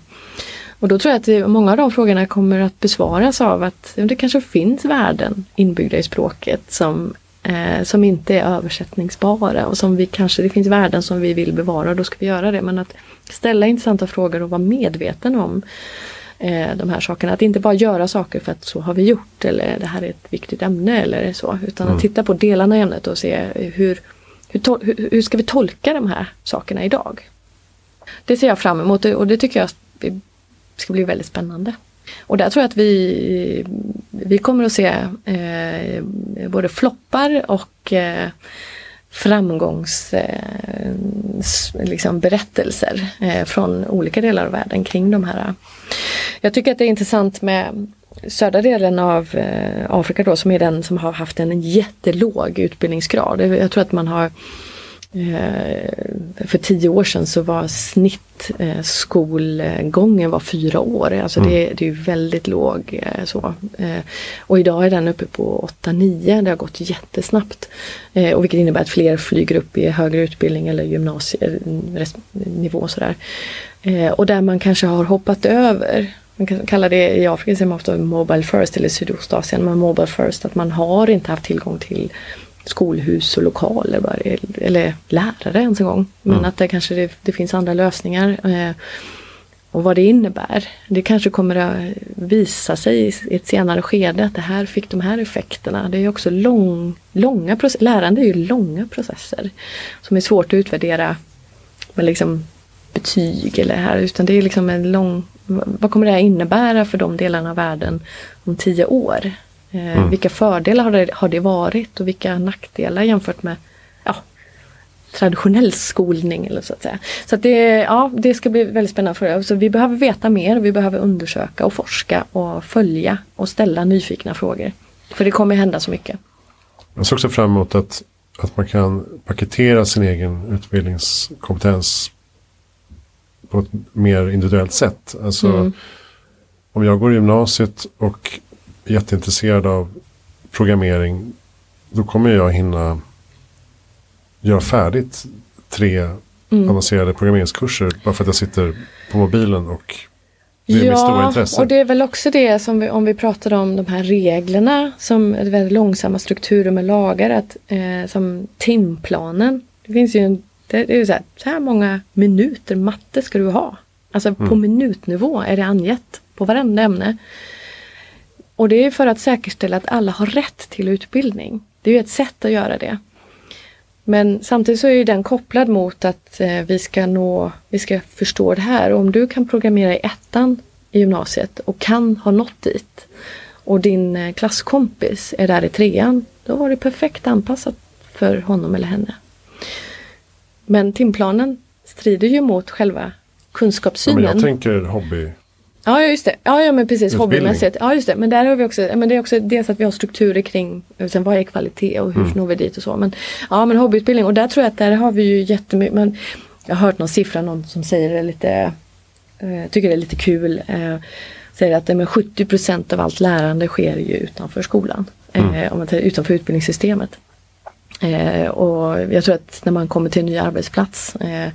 och då tror jag att många av de frågorna kommer att besvaras av att det kanske finns värden inbyggda i språket som eh, som inte är översättningsbara och som vi kanske, det finns värden som vi vill bevara och då ska vi göra det. Men att ställa intressanta frågor och vara medveten om eh, de här sakerna. Att inte bara göra saker för att så har vi gjort eller det här är ett viktigt ämne eller så. Utan mm. att titta på delarna i ämnet och se hur, hur, hur, hur ska vi tolka de här sakerna idag? Det ser jag fram emot och det tycker jag ska bli väldigt spännande. Och där tror jag att vi, vi kommer att se eh, både floppar och eh, framgångsberättelser eh, liksom eh, från olika delar av världen kring de här. Jag tycker att det är intressant med södra delen av eh, Afrika då som är den som har haft en jättelåg utbildningsgrad. Jag tror att man har för tio år sedan så var snitt eh, var fyra år. Alltså mm. det, det är väldigt låg eh, så. och idag är den uppe på 8-9. Det har gått jättesnabbt. och vilket innebär att fler flyger upp i högre utbildning eller gymnasienivå sådär. och där man kanske har hoppat över man kan kalla det i Afrika säger man ofta Mobile First eller Sydostasien, men Mobile First att man har inte haft tillgång till skolhus och lokaler bara, eller lärare ens en gång. Men mm. att det kanske det, det, finns andra lösningar. Eh, och vad det innebär. Det kanske kommer att visa sig i ett senare skede att det här fick de här effekterna. Det är också lång, långa processer. Lärande är ju långa processer. Som är svårt att utvärdera med liksom betyg eller här. Utan det är liksom en lång, vad kommer det här innebära för de delarna av världen om tio år? Eh, mm. Vilka fördelar har det, har det varit och vilka nackdelar jämfört med ja, traditionell skolning. Eller så att säga. Så att det, ja, det ska bli väldigt spännande för er. Så vi behöver veta mer, vi behöver undersöka och forska och följa och ställa nyfikna frågor. För det kommer hända så mycket. Jag ser också fram emot att, att man kan paketera sin egen utbildningskompetens på ett mer individuellt sätt. Alltså, mm. Om jag går i gymnasiet och jätteintresserad av programmering då kommer jag hinna göra färdigt tre mm. avancerade programmeringskurser bara för att jag sitter på mobilen och det är ja, mitt stora intresse. och det är väl också det som vi, om vi pratar om de här reglerna som är väldigt långsamma strukturer med lagar, att, eh, som timplanen. Det finns ju en, det är så här, så här många minuter matte ska du ha. Alltså mm. på minutnivå är det angett på varenda ämne. Och det är för att säkerställa att alla har rätt till utbildning. Det är ju ett sätt att göra det. Men samtidigt så är den kopplad mot att eh, vi ska nå, vi ska förstå det här. Och om du kan programmera i ettan i gymnasiet och kan ha nått dit och din eh, klasskompis är där i trean, då var det perfekt anpassat för honom eller henne. Men timplanen strider ju mot själva kunskapssynen. Ja, jag tänker hobby Ja just det, ja, ja men precis hobbymässigt. Ja just det, men där har vi också, men det är också dels att vi har strukturer kring sen vad är kvalitet och hur mm. når vi dit och så. Men, ja men hobbyutbildning och där tror jag att där har vi ju jättemycket, men jag har hört någon siffra, någon som säger det lite, eh, tycker det är lite kul. Eh, säger att men 70% av allt lärande sker ju utanför skolan. Mm. Eh, om man tar utanför utbildningssystemet. Eh, och jag tror att när man kommer till en ny arbetsplats, eh,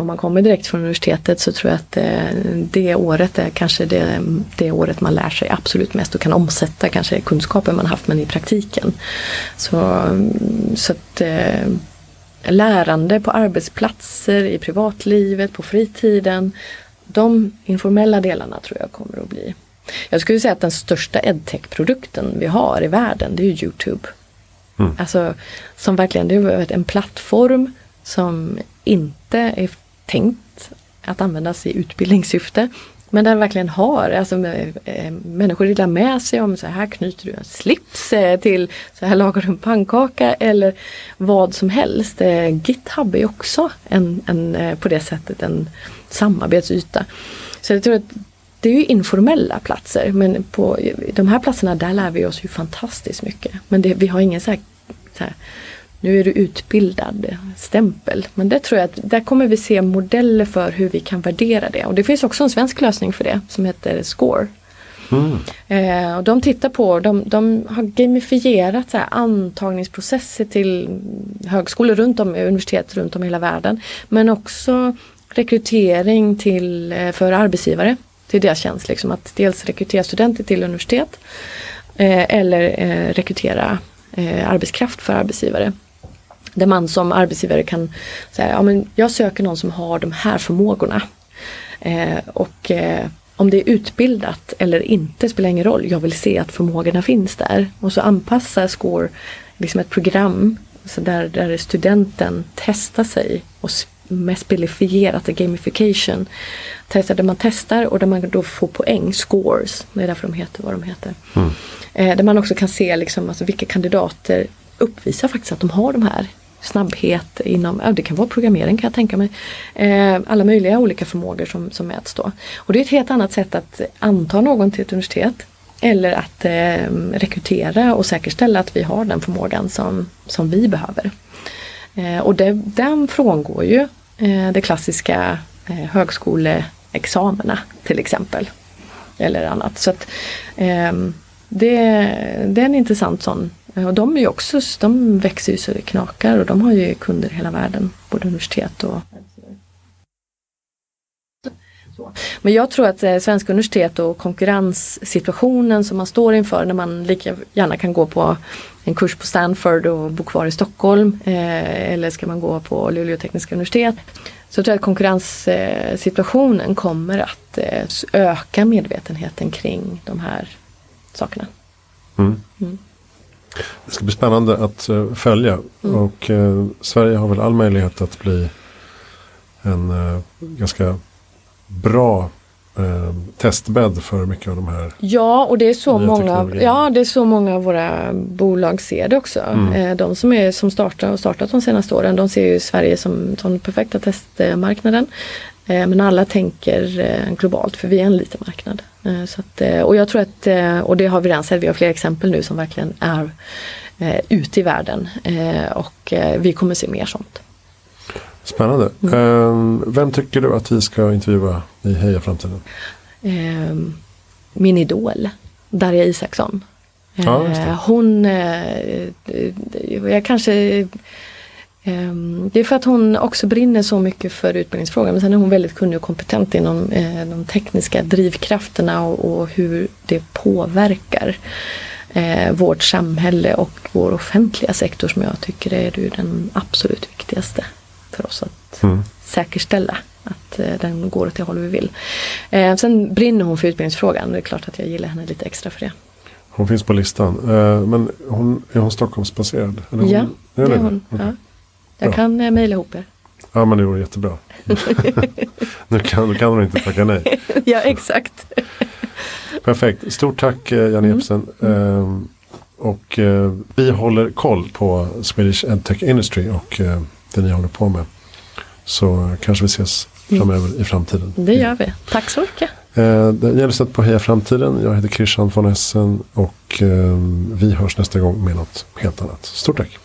om man kommer direkt från universitetet så tror jag att eh, det året är kanske det, det året man lär sig absolut mest och kan omsätta kanske kunskaper man haft men i praktiken. Så, mm, så att eh, lärande på arbetsplatser, i privatlivet, på fritiden, de informella delarna tror jag kommer att bli jag skulle säga att den största edtech-produkten vi har i världen det är Youtube. Mm. Alltså som verkligen, det är en plattform som inte är tänkt att användas i utbildningssyfte. Men den verkligen har, alltså eh, människor delar med sig om så här knyter du en slips eh, till så här lagar du en pannkaka eller vad som helst. Eh, GitHub är också en, en, på det sättet en samarbetsyta. Så jag tror att det är ju informella platser men på de här platserna där lär vi oss ju fantastiskt mycket. Men det, vi har ingen så här, så här, nu är du utbildad stämpel. Men det tror jag att där kommer vi se modeller för hur vi kan värdera det. Och det finns också en svensk lösning för det som heter SCORE. Mm. Eh, och de tittar på, de, de har gamifierat så här, antagningsprocesser till högskolor runt om, universitet runt om i hela världen. Men också rekrytering till, eh, för arbetsgivare det är deras tjänst, liksom, att dels rekrytera studenter till universitet eh, eller eh, rekrytera eh, arbetskraft för arbetsgivare. Där man som arbetsgivare kan säga, ja men jag söker någon som har de här förmågorna. Eh, och eh, om det är utbildat eller inte spelar ingen roll, jag vill se att förmågorna finns där. Och så anpassar SCORE liksom ett program så där, där studenten testar sig och med spelifierat, gamification. Där man testar och där man då får poäng, scores, det är därför de heter vad de heter. Mm. Eh, där man också kan se liksom, alltså, vilka kandidater uppvisar faktiskt att de har de här snabbhet inom, ja, det kan vara programmering kan jag tänka mig. Eh, alla möjliga olika förmågor som, som mäts då. Och det är ett helt annat sätt att anta någon till ett universitet. Eller att eh, rekrytera och säkerställa att vi har den förmågan som, som vi behöver. Eh, och det, den frångår ju eh, de klassiska eh, högskoleexamina högskoleexamena till exempel. Eller annat. Så att, ehm, det, det är en intressant sån. Och de, är ju också, de växer ju så det knakar och de har ju kunder i hela världen. Både universitet och men jag tror att eh, svenska universitet och konkurrenssituationen som man står inför när man lika gärna kan gå på en kurs på Stanford och bo kvar i Stockholm eh, eller ska man gå på Luleå tekniska universitet. Så jag tror att konkurrenssituationen kommer att eh, öka medvetenheten kring de här sakerna. Mm. Mm. Det ska bli spännande att uh, följa mm. och uh, Sverige har väl all möjlighet att bli en uh, ganska bra eh, testbädd för mycket av de här. Ja, och det är så, många, ja, det är så många av våra bolag ser det också. Mm. Eh, De som, är, som startar och startat de senaste åren, de ser ju Sverige som, som den perfekta testmarknaden. Eh, Men alla tänker eh, globalt för vi är en liten marknad. Eh, Så att, eh, och jag tror att, och det har vi redan sett, vi har flera exempel nu som verkligen är eh, ute i världen. Och vi kommer se mer sånt. Spännande. Mm. Vem tycker du att vi ska intervjua i Heja Framtiden? eh, min idol, Darja Isaksson. Ja. Eh, hon, eh, jag kanske eh, det är för att hon också brinner så mycket för utbildningsfrågan men sen är hon väldigt kunnig och kompetent inom eh, de tekniska drivkrafterna och, hur det påverkar vårt samhälle och vår offentliga sektor som jag tycker är den absolut viktigaste för oss att Mm. säkerställa att eh, den går åt det håll vi vill. Eh, sen brinner hon för utbildningsfrågan det är klart att jag gillar henne lite extra för det. Hon finns på listan. Eh, men hon, är hon Stockholmsbaserad? Eller hon, Ja, det är hon. Okej. Ja. Jag Bra. kan eh, mejla ihop er. Ja men det vore jättebra. nu kan, nu kan hon inte tacka nej. ja exakt. Perfekt. Stort tack Janne Mm. Jepsen. Eh, och vi håller koll på Swedish EdTech Industry och det ni håller på med. Så kanske vi ses Mm. framöver i framtiden. Det gör vi. Tack så mycket. Eh, det gäller sett på Heja Framtiden. Jag heter Christian von Essen och eh, vi hörs nästa gång med något helt annat. Stort tack.